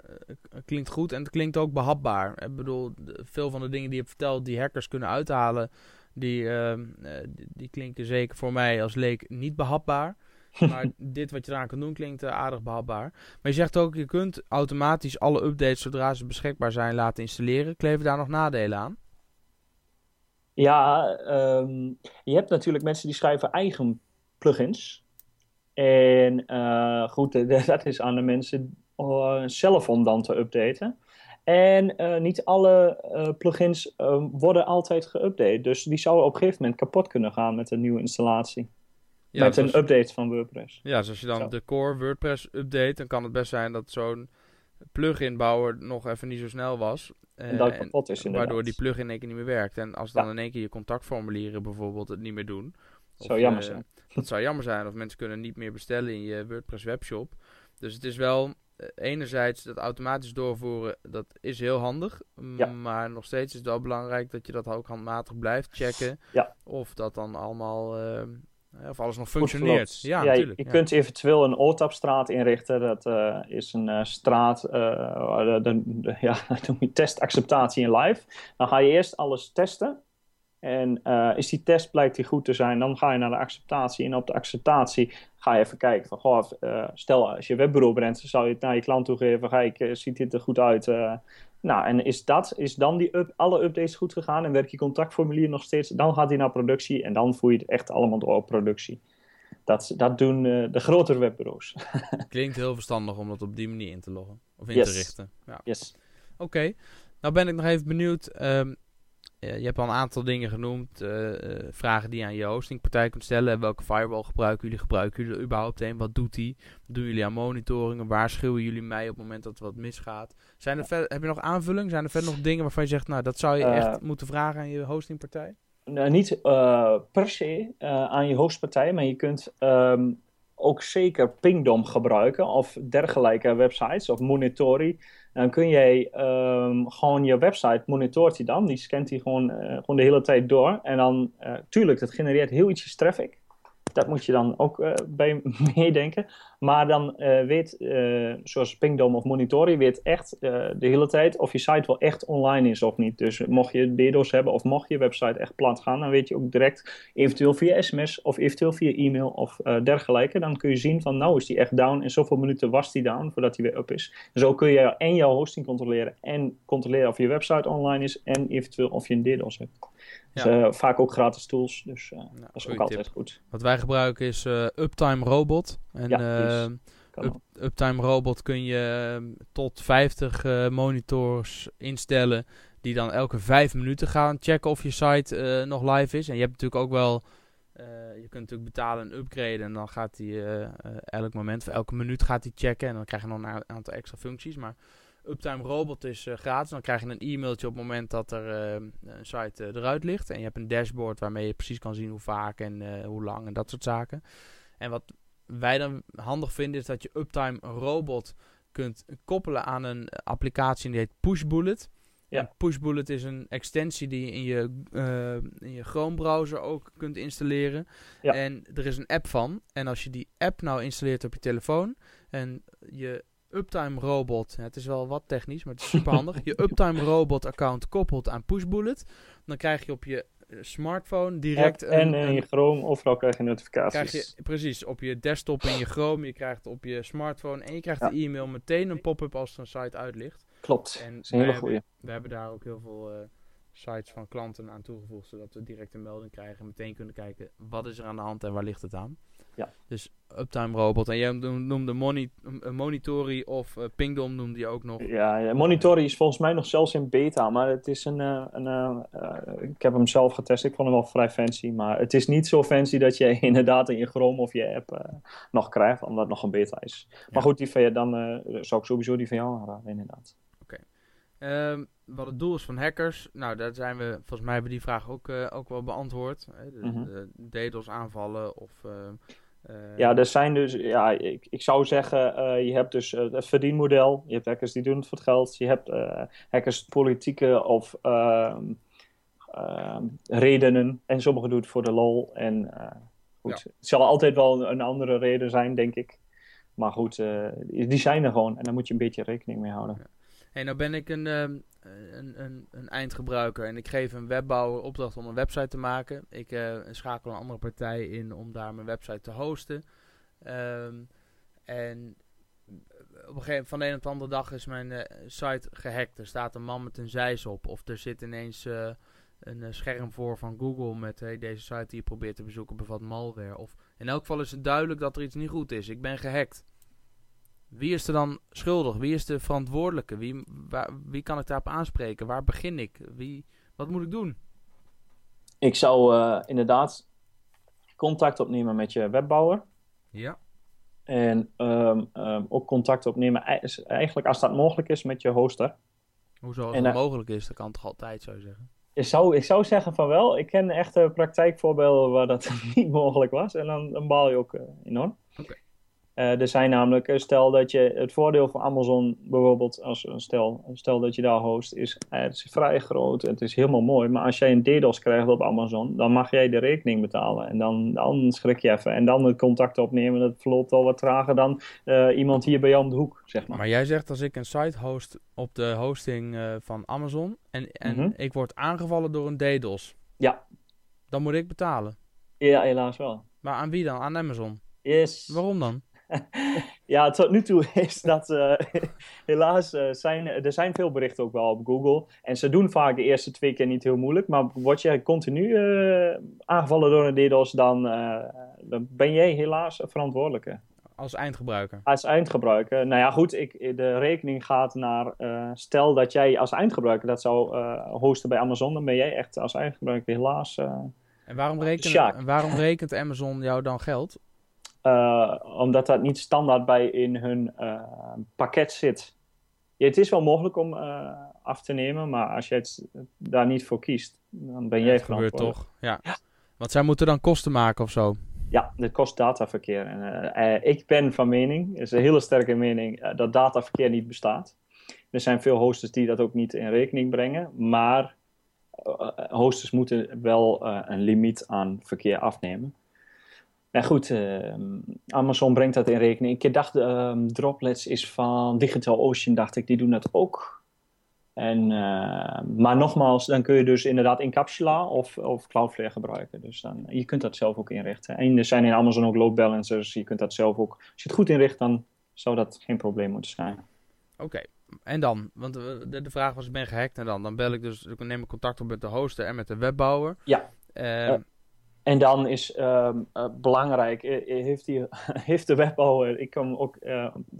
klinkt goed en het klinkt ook behapbaar. Ik bedoel, veel van de dingen die je hebt verteld, die hackers kunnen uithalen, die, uh, die, die, klinken zeker voor mij als leek niet behapbaar. <laughs> Maar dit wat je eraan kan doen klinkt uh, aardig behapbaar. Maar je zegt ook, je kunt automatisch alle updates zodra ze beschikbaar zijn laten installeren. Kleven daar nog nadelen aan? Ja, um, je hebt natuurlijk mensen die schrijven eigen plugins. En uh, goed, <laughs> dat is aan de mensen uh, zelf om dan te updaten. En uh, niet alle uh, plugins uh, worden altijd geüpdate. Dus die zouden op een gegeven moment kapot kunnen gaan met een nieuwe installatie. Ja, met een update van WordPress. Ja, dus als je dan zo. de core WordPress update, dan kan het best zijn dat zo'n plugin-bouwer nog even niet zo snel was. En dat kapot is inderdaad. Waardoor die plugin in één keer niet meer werkt. En als dan ja. in één keer je contactformulieren bijvoorbeeld het niet meer doen. Zou of, jammer zijn. <laughs> Dat zou jammer zijn. Of mensen kunnen niet meer bestellen in je WordPress webshop. Dus het is wel enerzijds dat automatisch doorvoeren, dat is heel handig. Ja. Maar nog steeds is het wel belangrijk dat je dat ook handmatig blijft checken. Ja. Of dat dan allemaal, uh, of alles nog functioneert. Ja, ja, natuurlijk. Je, ja. kunt eventueel een OTAP-straat inrichten. Dat uh, is een uh, straat, de, de, de, ja, <laughs> dat noem je testacceptatie in live. Dan ga je eerst alles testen. En uh, is die test blijkt die goed te zijn, dan ga je naar de acceptatie. En op de acceptatie ga je even kijken van, goh, uh, stel als je webbureau bent, zou je het naar je klant toegeven. Kijk, uh, ziet dit er goed uit? nou, en is dat, is dan die up, alle updates goed gegaan en werkt je contactformulier nog steeds? Dan gaat hij naar productie en dan voer je het echt allemaal door op productie. Dat, dat doen de grotere webbureaus. <laughs> Klinkt heel verstandig om dat op die manier in te loggen of in yes. te richten. Ja. Yes. Oké, okay. nou ben ik nog even benieuwd. Um, Uh, je hebt al een aantal dingen genoemd, uh, uh, vragen die je aan je hostingpartij kunt stellen. Welke firewall gebruiken jullie? Gebruiken jullie er überhaupt een? Wat doet die? Doen jullie aan monitoringen? Waarschuwen jullie mij op het moment dat er wat misgaat? Zijn er heb je nog aanvulling? Zijn er verder nog dingen waarvan je zegt, nou dat zou je echt moeten vragen aan je hostingpartij? Nou, niet per se aan je hostpartij, maar je kunt um, ook zeker Pingdom gebruiken of dergelijke websites of Monitori. Dan kun jij um, gewoon je website monitort hij dan. Die scant hij gewoon, uh, gewoon de hele tijd door. En dan, uh, tuurlijk, dat genereert heel ietsjes traffic. Dat moet je dan ook uh, bij <laughs> meedenken. Maar dan uh, weet, uh, zoals Pingdom of Monitori, weet echt de hele tijd of je site wel echt online is of niet. Dus mocht je DDoS hebben of mocht je website echt plat gaan, dan weet je ook direct, eventueel via sms of eventueel via e-mail of dergelijke. Dan kun je zien van nou is die echt down en zoveel minuten was die down voordat die weer up is. Zo kun je en jouw hosting controleren en controleren of je website online is en eventueel of je een DDoS hebt. Dus, ja. vaak ook gratis tools, dus dat is ook altijd goed. Wat wij gebruiken is uh, Uptime Robot. En ja, Up, Uptime Robot kun je ehm, tot 50 monitors instellen die dan elke 5 minuten gaan checken of je site nog live is. En je hebt natuurlijk ook wel, je kunt natuurlijk betalen en upgraden en dan gaat hij elk moment, voor elke minuut gaat hij checken en dan krijg je nog een aantal extra functies. Maar Uptime Robot is uh, gratis. Dan krijg je een e-mailtje op het moment dat er uh, een site uh, eruit ligt. En je hebt een dashboard waarmee je precies kan zien hoe vaak en hoe lang en dat soort zaken. En wat wij dan handig vinden is dat je Uptime Robot kunt koppelen aan een applicatie die heet Pushbullet. Ja. Pushbullet is een extensie die je in je, in je Chrome browser ook kunt installeren. Ja. En er is een app van. En als je die app nou installeert op je telefoon en je Uptime Robot. het is wel wat technisch, maar het is super handig. <laughs> je Uptime Robot account koppelt aan Pushbullet. Dan krijg je op je eh, smartphone direct. en in je Chrome overal krijg je notificaties. Krijg je, precies, op je desktop in je Chrome. Je krijgt op je smartphone en je krijgt de e-mail meteen een pop-up als er een site uitlicht. Klopt. En dat is een hele. We hebben daar ook heel veel. Uh, sites van klanten aan toegevoegd, zodat we direct een melding krijgen en meteen kunnen kijken wat is er aan de hand en waar ligt het aan. Ja. Dus Uptime Robot. En jij noemde Moni Monitori of uh, Pingdom noemde je ook nog. Ja, Monitori is volgens mij nog zelfs in beta, maar het is een... Uh, een uh, ik heb hem zelf getest, ik vond hem wel vrij fancy, maar het is niet zo fancy dat je <laughs> inderdaad in je Chrome of je app nog krijgt, omdat het nog een beta is. Maar goed, die van, dan zou ik sowieso die van jou aanraden, inderdaad. Oké. Okay. Um, ehm, wat het doel is van hackers. Nou, daar zijn we, volgens mij hebben we die vraag ook, uh, ook wel beantwoord. Hè? De, mm de, DDoS aanvallen of... Uh, uh, ja, er zijn dus, ja, ik, ik zou zeggen, je hebt dus het verdienmodel. Je hebt hackers die doen het voor het geld. Je hebt hackers politieke of ehm, ehm, redenen. En sommigen doen het voor de lol. En goed, het zal altijd wel een andere reden zijn, denk ik. Maar goed, die zijn er gewoon. En daar moet je een beetje rekening mee houden. Ja. Hey, nou ben ik een, ehm, een, een, een, eindgebruiker en ik geef een webbouwer opdracht om een website te maken. Ik uh, schakel een andere partij in om daar mijn website te hosten. Ehm, en op een gegeven van de een op de andere dag is mijn site gehackt. Er staat een man met een zeis op. Of er zit ineens een scherm voor van Google met hey, deze site die je probeert te bezoeken bevat malware. Of in elk geval is het duidelijk dat er iets niet goed is. Ik ben gehackt. Wie is er dan schuldig? Wie is de verantwoordelijke? Wie, waar, wie kan ik daarop aanspreken? Waar begin ik? Wie, wat moet ik doen? Ik zou uh, inderdaad contact opnemen met je webbouwer. Ja. En um, um, ook contact opnemen, eigenlijk als dat mogelijk is, met je hoster. Hoezo als en, dat mogelijk is? Dat kan toch altijd, zou je zeggen? Ik zou, ik zou zeggen van wel. Ik ken echte praktijkvoorbeelden waar dat <laughs> niet mogelijk was. En dan, dan baal je ook uh, enorm. Oké. Er zijn namelijk, eh, stel dat je het voordeel van Amazon bijvoorbeeld, als stel, stel dat je daar host, is, uh, het is vrij groot, het is helemaal mooi, maar als jij een DDoS krijgt op Amazon, dan mag jij de rekening betalen en dan, dan schrik je even en dan het contact opnemen, dat verloopt al wat trager dan iemand hier bij jou om de hoek, zeg maar. Maar jij zegt als ik een site host op de hosting van Amazon en, en mhm. ik word aangevallen door een DDoS, ja. dan moet ik betalen? Ja, helaas wel. Maar aan wie dan? Aan Amazon? Yes. Waarom dan? <laughs> ja, tot nu toe <laughs> is dat uh, <laughs> helaas, uh, zijn, er zijn veel berichten ook wel op Google. En ze doen vaak de eerste twee keer niet heel moeilijk. Maar word je continu uh, aangevallen door een DDoS, dan, dan ben jij helaas verantwoordelijke. Als eindgebruiker? Als eindgebruiker. Nou ja, goed, ik, de rekening gaat naar... stel dat jij als eindgebruiker dat zou hosten bij Amazon... dan ben jij echt als eindgebruiker helaas... en waarom rekent, waarom rekent Amazon jou dan geld? Uh, omdat dat niet standaard bij in hun uh, pakket zit. Ja, het is wel mogelijk om uh, af te nemen, maar als je het daar niet voor kiest, dan ben jij verantwoordelijk. gebeurt toch, ja. ja. Want zij moeten dan kosten maken of zo? Ja, dat kost dataverkeer. En, ik ben van mening, is een hele sterke mening, dat dataverkeer niet bestaat. Er zijn veel hosters die dat ook niet in rekening brengen, maar hosters moeten wel een limiet aan verkeer afnemen. Nou goed, ehm, Amazon brengt dat in rekening. Ik dacht, um, Droplets is van Digital Ocean, dacht ik, die doen dat ook. En, uh, maar nogmaals, dan kun je dus inderdaad Incapsula of, of Cloudflare gebruiken. Dus dan, je kunt dat zelf ook inrichten. En er zijn in Amazon ook load balancers. Je kunt dat zelf ook. Als je het goed inricht, dan zou dat geen probleem moeten zijn. Oké, en dan? Want de, de, vraag was, ik ben gehackt en dan? Dan bel ik dus, ik neem ik contact op met de hoster en met de webbouwer. Ja. Uh, en dan is uh, uh, belangrijk, heeft, die, <laughs> heeft de webbouwer, ik kan ook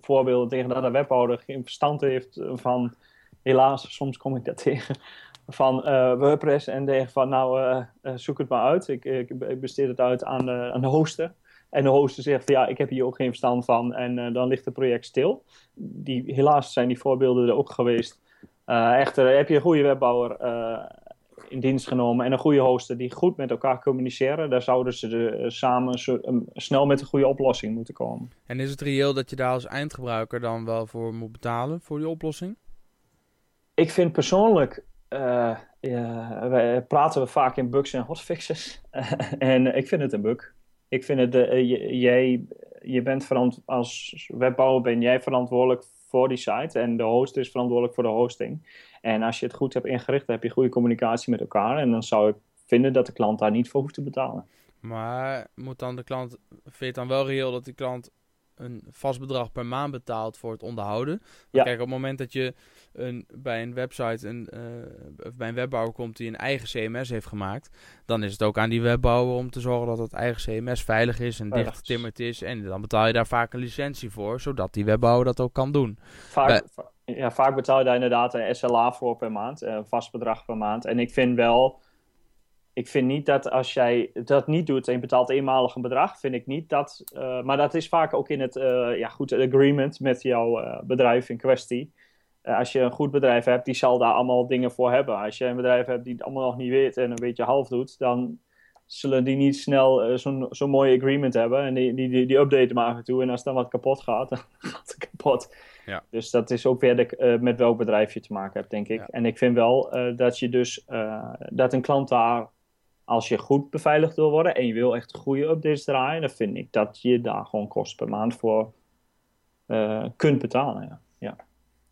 voorbeelden tegen dat de webbouwer geen verstand heeft van helaas, soms kom ik dat <laughs> tegen van WordPress en denk van nou, zoek het maar uit. Ik, ik, besteed het uit aan de, aan de hoster. En de hoster zegt ja, ik heb hier ook geen verstand van en dan ligt het project stil. Die, helaas zijn die voorbeelden er ook geweest. echter heb je een goede webbouwer in dienst genomen en een goede hoster die goed met elkaar communiceren, daar zouden ze de, samen zo, snel met een goede oplossing moeten komen. En is het reëel dat je daar als eindgebruiker dan wel voor moet betalen voor die oplossing? ik vind persoonlijk, uh, ja, wij praten we vaak in bugs en hotfixes. <laughs> en ik vind het een bug. Ik vind het, uh, jij, je bent als webbouwer ben jij verantwoordelijk voor die site en de host is verantwoordelijk voor de hosting. En als je het goed hebt ingericht, dan heb je goede communicatie met elkaar en dan zou ik vinden dat de klant daar niet voor hoeft te betalen. Maar moet dan de klant, vind je het dan wel reëel dat die klant een vast bedrag per maand betaalt voor het onderhouden. Ja. Kijk, op het moment dat je een, bij een website, een, uh, bij een webbouwer komt die een eigen CMS heeft gemaakt, dan is het ook aan die webbouwer om te zorgen dat het eigen CMS veilig is en dichtgetimmerd is. En dan betaal je daar vaak een licentie voor, zodat die webbouwer dat ook kan doen. Vaak, ja, vaak betaal je daar inderdaad een SLA voor per maand, een vast bedrag per maand. En ik vind wel ik vind niet dat als jij dat niet doet en je betaalt eenmalig een bedrag, vind ik niet dat. Uh, maar dat is vaak ook in het uh, ja, goed, agreement met jouw bedrijf in kwestie. als je een goed bedrijf hebt, die zal daar allemaal dingen voor hebben. Als je een bedrijf hebt die het allemaal nog niet weet en een beetje half doet, dan zullen die niet snel zo'n zo mooi agreement hebben. En die, die, die, die updaten maar af en toe. En als dan wat kapot gaat, <laughs> dan gaat het kapot. Ja. Dus dat is ook weer de, met welk bedrijf je te maken hebt, denk ik. Ja. En ik vind wel dat je dus dat een klant daar als je goed beveiligd wil worden en je wil echt goede updates draaien, dan vind ik dat je daar gewoon kost per maand voor kunt betalen. Ja. Ja,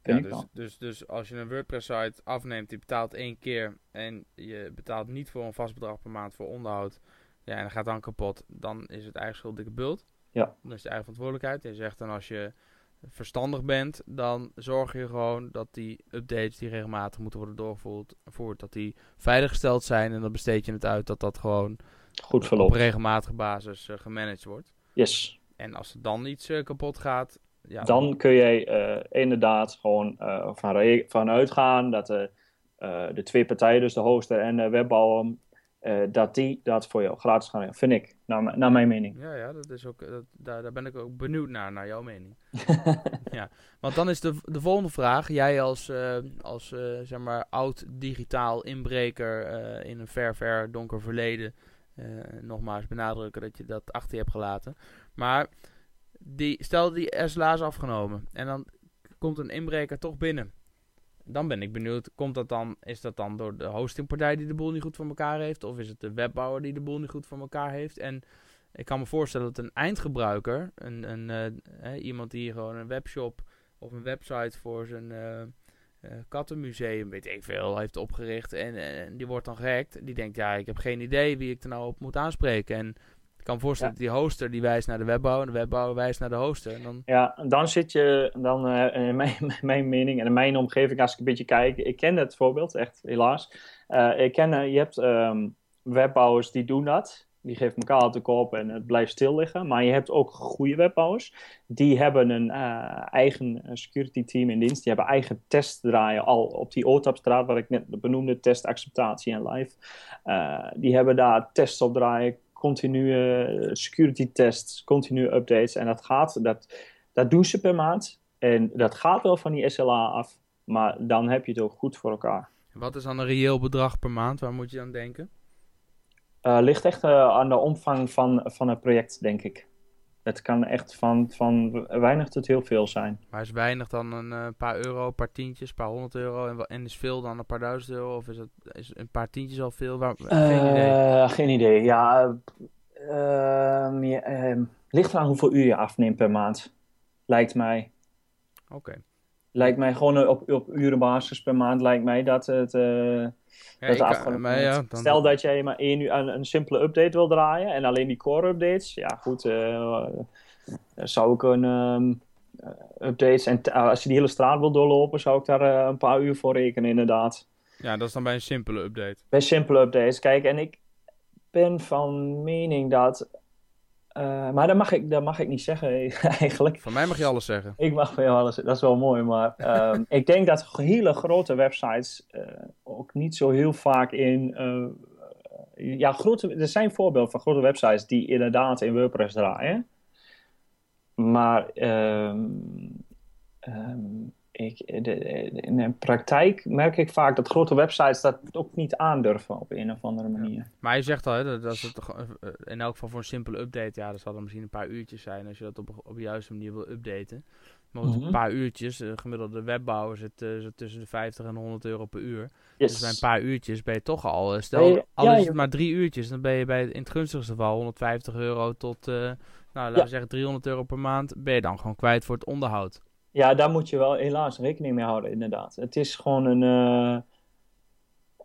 ja dus, dus, dus als je een WordPress-site afneemt, die betaalt één keer en je betaalt niet voor een vast bedrag per maand voor onderhoud, ja, en dat gaat dan kapot, dan is het eigen schuld dikke bult. Ja. Dan is het eigen verantwoordelijkheid. Je zegt dan als je verstandig bent, dan zorg je gewoon dat die updates die regelmatig moeten worden doorgevoerd, dat die veiliggesteld zijn. En dan besteed je het uit dat dat gewoon Goed verloopt. op regelmatige basis uh, gemanaged wordt. Yes. En als er dan iets uh, kapot gaat... Ja, dan kun je uh, inderdaad gewoon van vanuit gaan dat de, de twee partijen, dus de hoster en de webbouwer, uh, dat die dat voor jou gratis gaan regelen. Vind ik, naar, naar mijn mening. Ja, ja dat is ook, dat, daar, daar ben ik ook benieuwd naar, naar jouw mening. <laughs> ja, want dan is de, de volgende vraag. Jij als, uh, als uh, zeg maar oud digitaal inbreker in een ver, ver donker verleden. nogmaals benadrukken dat je dat achter je hebt gelaten. Maar die, stel die SLA is afgenomen. En dan komt een inbreker toch binnen dan ben ik benieuwd, komt dat dan, is dat dan door de hostingpartij die de boel niet goed voor elkaar heeft? Of is het de webbouwer die de boel niet goed voor elkaar heeft? En ik kan me voorstellen dat een eindgebruiker, een, een, uh, iemand die gewoon een webshop of een website voor zijn uh, kattenmuseum, weet ik veel, heeft opgericht en, en, die wordt dan gehackt. Die denkt, ja, ik heb geen idee wie ik er nou op moet aanspreken. En kan me voorstellen dat die hoster die wijst naar de webbouwer en de webbouwer wijst naar de hoster. En dan... Ja, dan zit je, dan uh, in <laughs> mijn, mijn, mening en in mijn omgeving, als ik een beetje kijk, ik ken het voorbeeld, echt helaas. Uh, ik ken, uh, je hebt um, webbouwers die doen dat. Die geven elkaar te koop en het blijft stil liggen. Maar je hebt ook goede webbouwers. Die hebben een eigen security team in dienst. Die hebben eigen tests draaien al op die OTAP-straat, waar ik net benoemde, test, acceptatie en live. die hebben daar tests op draaien continue security tests, continue updates. En dat gaat, dat, dat doen ze per maand. En dat gaat wel van die SLA af, maar dan heb je het ook goed voor elkaar. Wat is dan een reëel bedrag per maand? Waar moet je aan denken? Uh, ligt echt uh, aan de omvang van, van het project, denk ik. Het kan echt van, van weinig tot heel veel zijn. Maar is weinig dan een uh, paar euro, een paar tientjes, een paar honderd euro en, en, is veel dan een paar duizend euro? Of is, het, is een paar tientjes al veel? Waar, geen idee. Geen idee, ja. Ehm, ja ligt eraan hoeveel uur je afneemt per maand. Lijkt mij. Oké. Lijkt mij gewoon op, op urenbasis per maand lijkt mij dat het... Uh, Ja, dat afgelopen maar ja, dan- Stel dat jij maar één uur een, een simpele update wil draaien en alleen die core updates. Ja, goed. eh, dan zou ik een eh, updates en als je die hele straat wil doorlopen, zou ik daar eh, een paar uur voor rekenen, inderdaad. Ja, dat is dan bij een simpele update. Bij simpele updates. Kijk, en ik ben van mening dat. Eh, maar dat mag, ik, dat mag ik niet zeggen <laughs> eigenlijk. Van mij mag je alles zeggen. Ik mag van jou alles, dat is wel mooi, maar ehm, <laughs> ik denk dat hele grote websites eh, ook niet zo heel vaak in. eh, ja, grote, er zijn voorbeelden van grote websites die inderdaad in WordPress draaien. Maar ehm, ehm, ik, de, de- in de praktijk merk ik vaak dat grote websites dat ook niet aandurven op een of andere manier. Maar je zegt al, hè, dat, dat is het eh, in elk geval voor een simpele update, ja, dat zal dan misschien een paar uurtjes zijn als je dat op, op de juiste manier wil updaten. Maar Mhm. een paar uurtjes, eh, gemiddelde webbouwer zit, eh, tussen de 50 en 100 euro per uur. Yes. Dus bij een paar uurtjes ben je toch al, stel, je- al ja, is het maar drie uurtjes, dan ben je bij, in het gunstigste geval 150 euro tot, nou, laten we zeggen 300 euro per maand, ben je dan gewoon kwijt voor het onderhoud. Ja, daar moet je wel helaas rekening mee houden, inderdaad. Het is gewoon een. eh,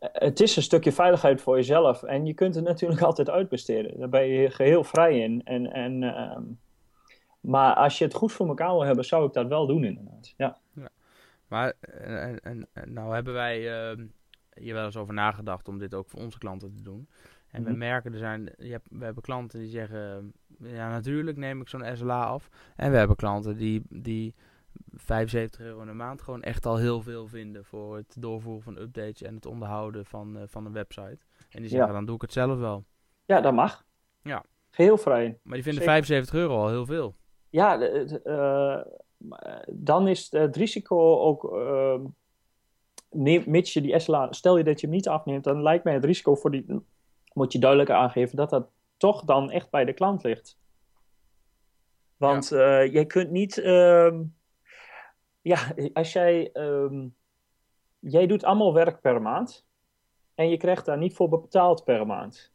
het is een stukje veiligheid voor jezelf. En je kunt het natuurlijk <laughs> altijd uitbesteden. Daar ben je geheel vrij in. En, en, ehm, maar als je het goed voor elkaar wil hebben, zou ik dat wel doen, inderdaad. Ja. Maar eh, en, en, nou hebben wij eh, hier wel eens over nagedacht om dit ook voor onze klanten te doen. En we Mhm. merken, er zijn, je hebt, we hebben klanten die zeggen, ja natuurlijk neem ik zo'n SLA af. En we hebben klanten die, die 75 euro in de maand gewoon echt al heel veel vinden voor het doorvoeren van updates en het onderhouden van, eh, van een website. En die zeggen, Ja. dan doe ik het zelf wel. ja, dat mag. Ja. Geheel vrij. Maar die vinden Zeker. 75 euro al heel veel. Ja, eh, maar dan is het risico ook. ehm, neem, mits je die SLA, stel je dat je hem niet afneemt, dan lijkt mij het risico voor die. Moet je duidelijk aangeven dat dat toch dan echt bij de klant ligt. Want eh, je kunt niet. ehm, ja, als jij. ehm, jij doet allemaal werk per maand. En je krijgt daar niet voor betaald per maand.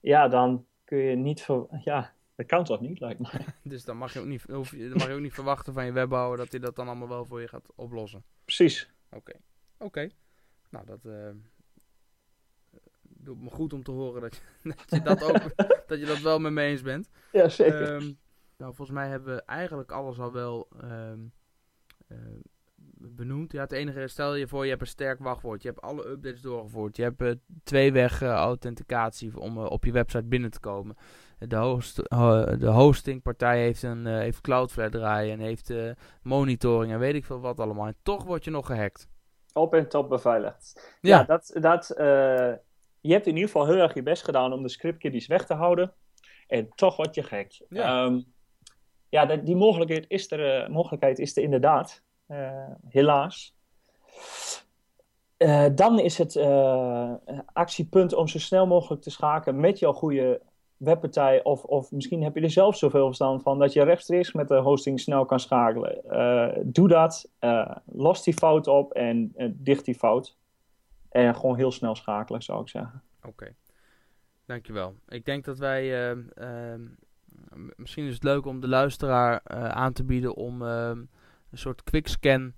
Ja, dan kun je niet. Ver, ja, dat kan toch niet, lijkt mij. <laughs> Dus dan mag je ook niet, hoef dan mag je ook niet verwachten van je webbouwer dat hij dat dan allemaal wel voor je gaat oplossen. Precies. Oké. Oké. Nou, dat eh, doet me goed om te horen dat je <laughs> dat, je dat ook <laughs> dat je dat wel met me eens bent. Ja, zeker. Ehm, nou, volgens mij hebben we eigenlijk alles al wel ehm, eh, benoemd. Ja, het enige, stel je voor, je hebt een sterk wachtwoord. Je hebt alle updates doorgevoerd. Je hebt eh, tweeweg eh, authenticatie om eh, op je website binnen te komen. De, host, ho- de hostingpartij heeft, een, eh, heeft Cloudflare draaien en heeft eh, monitoring en weet ik veel wat allemaal. En toch word je nog gehackt. op en top beveiligd. Ja. Ja, dat, dat, eh, je hebt in ieder geval heel erg je best gedaan om de scriptkiddies weg te houden. En toch word je gek. Ja. Ja, ja die mogelijkheid is, er, eh, mogelijkheid is er inderdaad. Eh, helaas. Eh, dan is het actiepunt om zo snel mogelijk te schakelen met jouw goede webpartij. Of, of misschien heb je er zelf zoveel verstand van dat je rechtstreeks met de hosting snel kan schakelen. Doe dat. los die fout op en dicht die fout. En gewoon heel snel schakelen, zou ik zeggen. Oké, dankjewel. Ik denk dat wij, misschien is het leuk om de luisteraar eh, aan te bieden om ehm, een soort quickscan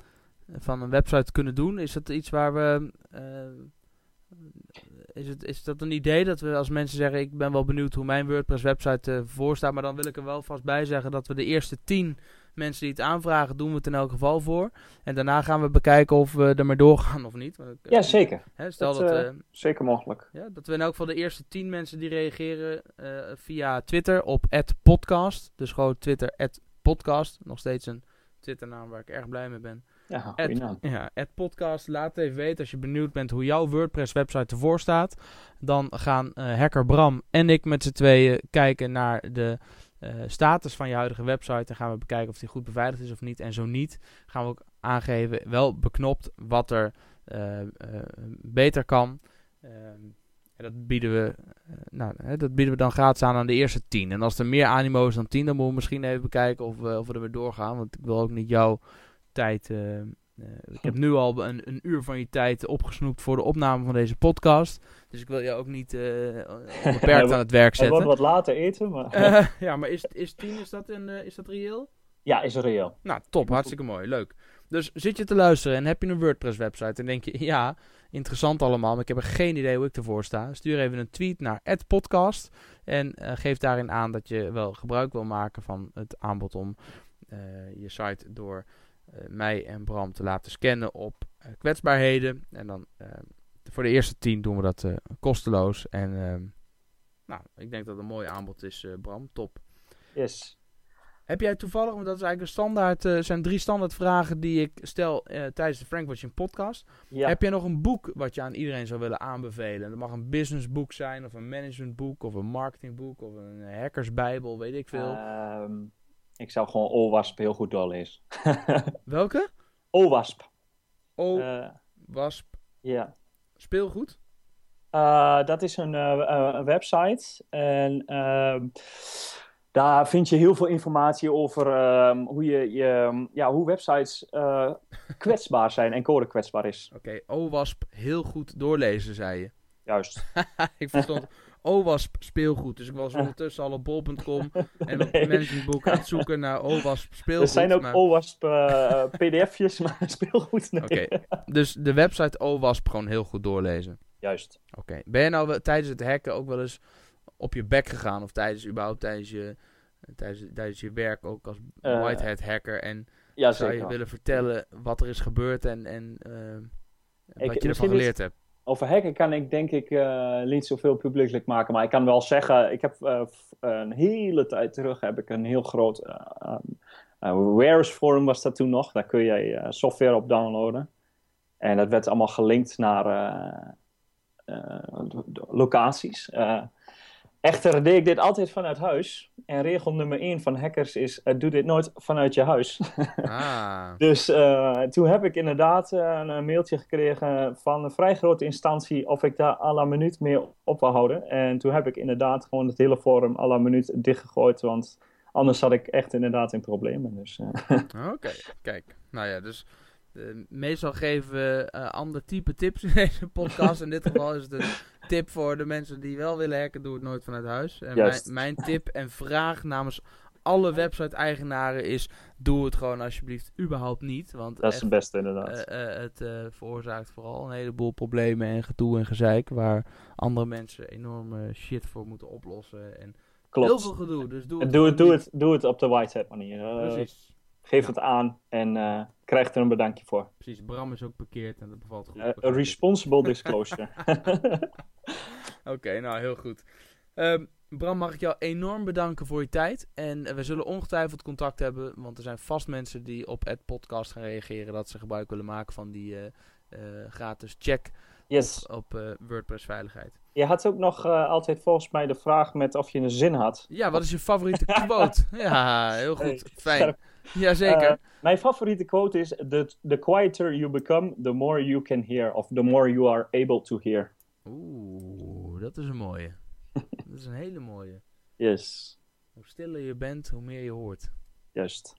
van een website te kunnen doen. Is dat iets waar we, eh, is, het, is dat een idee dat we als mensen zeggen, ik ben wel benieuwd hoe mijn WordPress website eh staat, maar dan wil ik er wel vast bij zeggen dat we de eerste tien mensen die het aanvragen, doen we het in elk geval voor. En daarna gaan we bekijken of we ermee doorgaan of niet. Want ik- Ja, zeker. Hè, stel Dat, dat, eh, eh, Zeker mogelijk. ja, dat we in elk geval de eerste 10 mensen die reageren eh, via Twitter op @podcast. Dus gewoon Twitter @podcast. Nog steeds een Twitternaam waar ik erg blij mee ben. Ja, naam. Ja, @podcast. Laat even weten als je benieuwd bent hoe jouw WordPress website ervoor staat. Dan gaan eh, hacker Bram en ik met z'n tweeën kijken naar de eh, status van je huidige website. En gaan we bekijken of die goed beveiligd is of niet. En zo niet, gaan we ook aangeven, wel beknopt, wat er eh, eh, beter kan. Ehm, en dat bieden we, eh, nou, hè, dat bieden we dan gratis aan aan de eerste 10. En als er meer animo is dan 10, dan moeten we misschien even bekijken of we, of we er weer doorgaan. Want ik wil ook niet jouw tijd eh, ik heb nu al een, een, uur van je tijd opgesnoept voor de opname van deze podcast. Dus ik wil je ook niet <laughs> beperkt aan het werk zetten. Het wordt wat later eten, maar... <laughs> ja, maar is, is tien, is dat, een, is dat reëel? Ja, is reëel. Nou, top. Hartstikke mooi. Leuk. Dus zit je te luisteren en heb je een WordPress-website en denk je, <laughs> ja, interessant allemaal, maar ik heb er geen idee hoe ik ervoor sta. Stuur even een tweet naar podcast en uh, geef daarin aan dat je wel gebruik wil maken van het aanbod om uh, je site door mij en Bram te laten scannen op kwetsbaarheden. En dan voor de eerste tien doen we dat kosteloos. En nou, ik denk dat het een mooi aanbod is, Bram. Top. Yes. Heb jij toevallig, want dat is eigenlijk een standaard, uh, zijn drie standaard vragen die ik stel uh, tijdens de Frank Watching podcast. Ja. Heb jij nog een boek wat je aan iedereen zou willen aanbevelen? Dat mag een businessboek zijn, of een managementboek, of een marketingboek, of een hackersbijbel, weet ik veel. Uh, ik zou gewoon OWASP heel goed doorlezen. <laughs> Welke? OWASP. OWASP. ja. Speelgoed? dat is een, een website en ehm, daar vind je heel veel informatie over uh, hoe, je, je, ja, hoe websites uh, <laughs> kwetsbaar zijn en code kwetsbaar is. Oké, okay, OWASP heel goed doorlezen, zei je. Juist. <laughs> ik verstond OWASP speelgoed. Dus ik was <laughs> ondertussen al op bol.com <laughs> en op nee. managementboek aan het zoeken naar OWASP speelgoed. Er zijn ook maar... OWASP uh, pdf'jes, maar <laughs> speelgoed nee. Oké, dus de website OWASP gewoon heel goed doorlezen. Juist. Oké, ben je nou tijdens het hacken ook wel eens op je bek gegaan? Of tijdens, überhaupt tijdens je, tijdens, tijdens je werk ook als Eh, white hat hacker? En Ja, zou je willen vertellen wat er is gebeurd en, en eh, wat je ervan is- geleerd hebt? Over hacken kan ik denk ik eh, niet zoveel publiekelijk maken, maar ik kan wel zeggen, ik heb eh, een hele tijd terug heb ik een heel groot um, eh, Wares forum was dat toen nog, daar kun je software op downloaden. En dat werd allemaal gelinkt naar locaties. Echter deed ik dit altijd vanuit huis. En regel nummer 1 van hackers is, eh, doe dit nooit vanuit je huis. Ah, <laughs> Dus eh, toen heb ik inderdaad eh, een, mailtje gekregen van een vrij grote instantie of ik daar à la minuut mee op wil houden. En toen heb ik inderdaad gewoon het hele forum à la minuut dichtgegooid, want anders zat ik echt inderdaad in problemen. Dus, oké. Kijk, nou ja, dus eh, meestal geven we eh, ander type tips in <laughs> deze podcast. In dit geval is het een tip voor de mensen die wel willen hacken, doe het nooit vanuit huis. En mijn, mijn tip en vraag namens alle website-eigenaren is, doe het gewoon alsjeblieft überhaupt niet. Want dat is het beste inderdaad. eh, het veroorzaakt vooral een heleboel problemen en gedoe en gezeik. Waar andere mensen enorme shit voor moeten oplossen. En heel Klopt. veel gedoe. Dus doe het, Doe het, doe, het, doe het op de white hat manier. Precies. Geef het aan en eh krijg er een bedankje voor. Precies, Bram is ook bekeerd en dat bevalt goed. Ik. responsible <laughs> disclosure. <laughs> Oké, nou heel goed. Ehm, Bram, mag ik jou enorm bedanken voor je tijd. En eh, we zullen ongetwijfeld contact hebben, want er zijn vast mensen die op het podcast gaan reageren dat ze gebruik willen maken van die gratis check yes. op WordPress veiligheid. Je had ook nog altijd volgens mij de vraag met of je een zin had. Ja, wat is je favoriete <laughs> quote? ja, heel goed. Fijn. <laughs> Jazeker. Eh, mijn favoriete quote is: the, the quieter you become, the more you can hear. Of the more you are able to hear. Oeh, dat is een mooie. <laughs> dat is een hele mooie. Yes, Hoe stiller je bent, hoe meer je hoort. juist.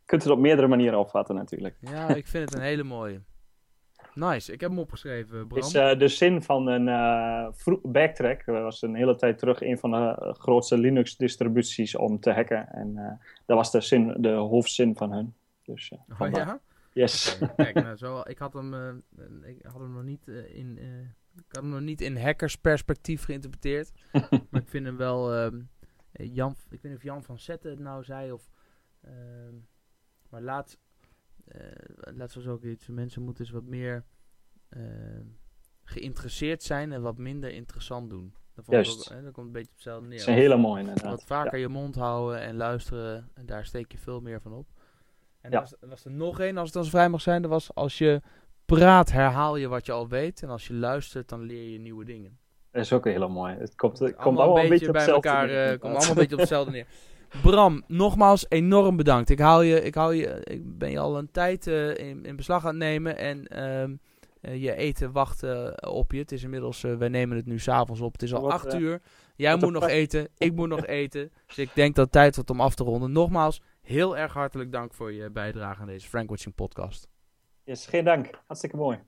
Je kunt het op meerdere manieren opvatten natuurlijk. Ja, ik vind het een hele mooie. Nice, ik heb hem opgeschreven, Bram. is eh, de zin van een eh, backtrack. Dat was een hele tijd terug een van de grootste Linux-distributies om te hacken. En eh, dat was de, zin, de hoofdzin van hun. Dus, oh ja? Yes. Kijk, nou, zo, ik had hem, ik had hem nog niet in, ik had hem nog niet in hackersperspectief geïnterpreteerd. <laughs> maar ik vind hem wel, ehm, eh, Jan, ik weet niet of Jan van Zetten het nou zei of, ehm, maar laat, eh laat zoals ook iets, mensen moeten eens wat meer ehm, geïnteresseerd zijn en wat minder interessant doen. Dat, Juist. ook, hè, dat komt een beetje op hetzelfde neer. Dat is een hele mooie inderdaad. Wat vaker je mond houden en luisteren. En daar steek je veel meer van op. En Ja. er was, er was er nog één, als het dan zo vrij mag zijn. Dat was als je praat, herhaal je wat je al weet. En als je luistert, dan leer je nieuwe dingen. Dat is ook een hele mooie. Het komt, het komt allemaal allemaal een beetje bij elkaar. eh, komt allemaal een beetje op hetzelfde neer. Bram, nogmaals enorm bedankt. Ik, haal je, ik, hou je, ik ben je al een tijd eh, in, in beslag aan het nemen. En ehm, eh, je eten wacht eh, op je. Het is inmiddels, wij nemen het nu s'avonds op. Het is al Wat, acht uur. Jij moet nog eten. Ik moet nog eten. Dus ik denk dat het tijd wordt om af te ronden. Nogmaals, heel erg hartelijk dank voor je bijdrage aan deze Frank Watching podcast. Yes, geen dank. Hartstikke mooi.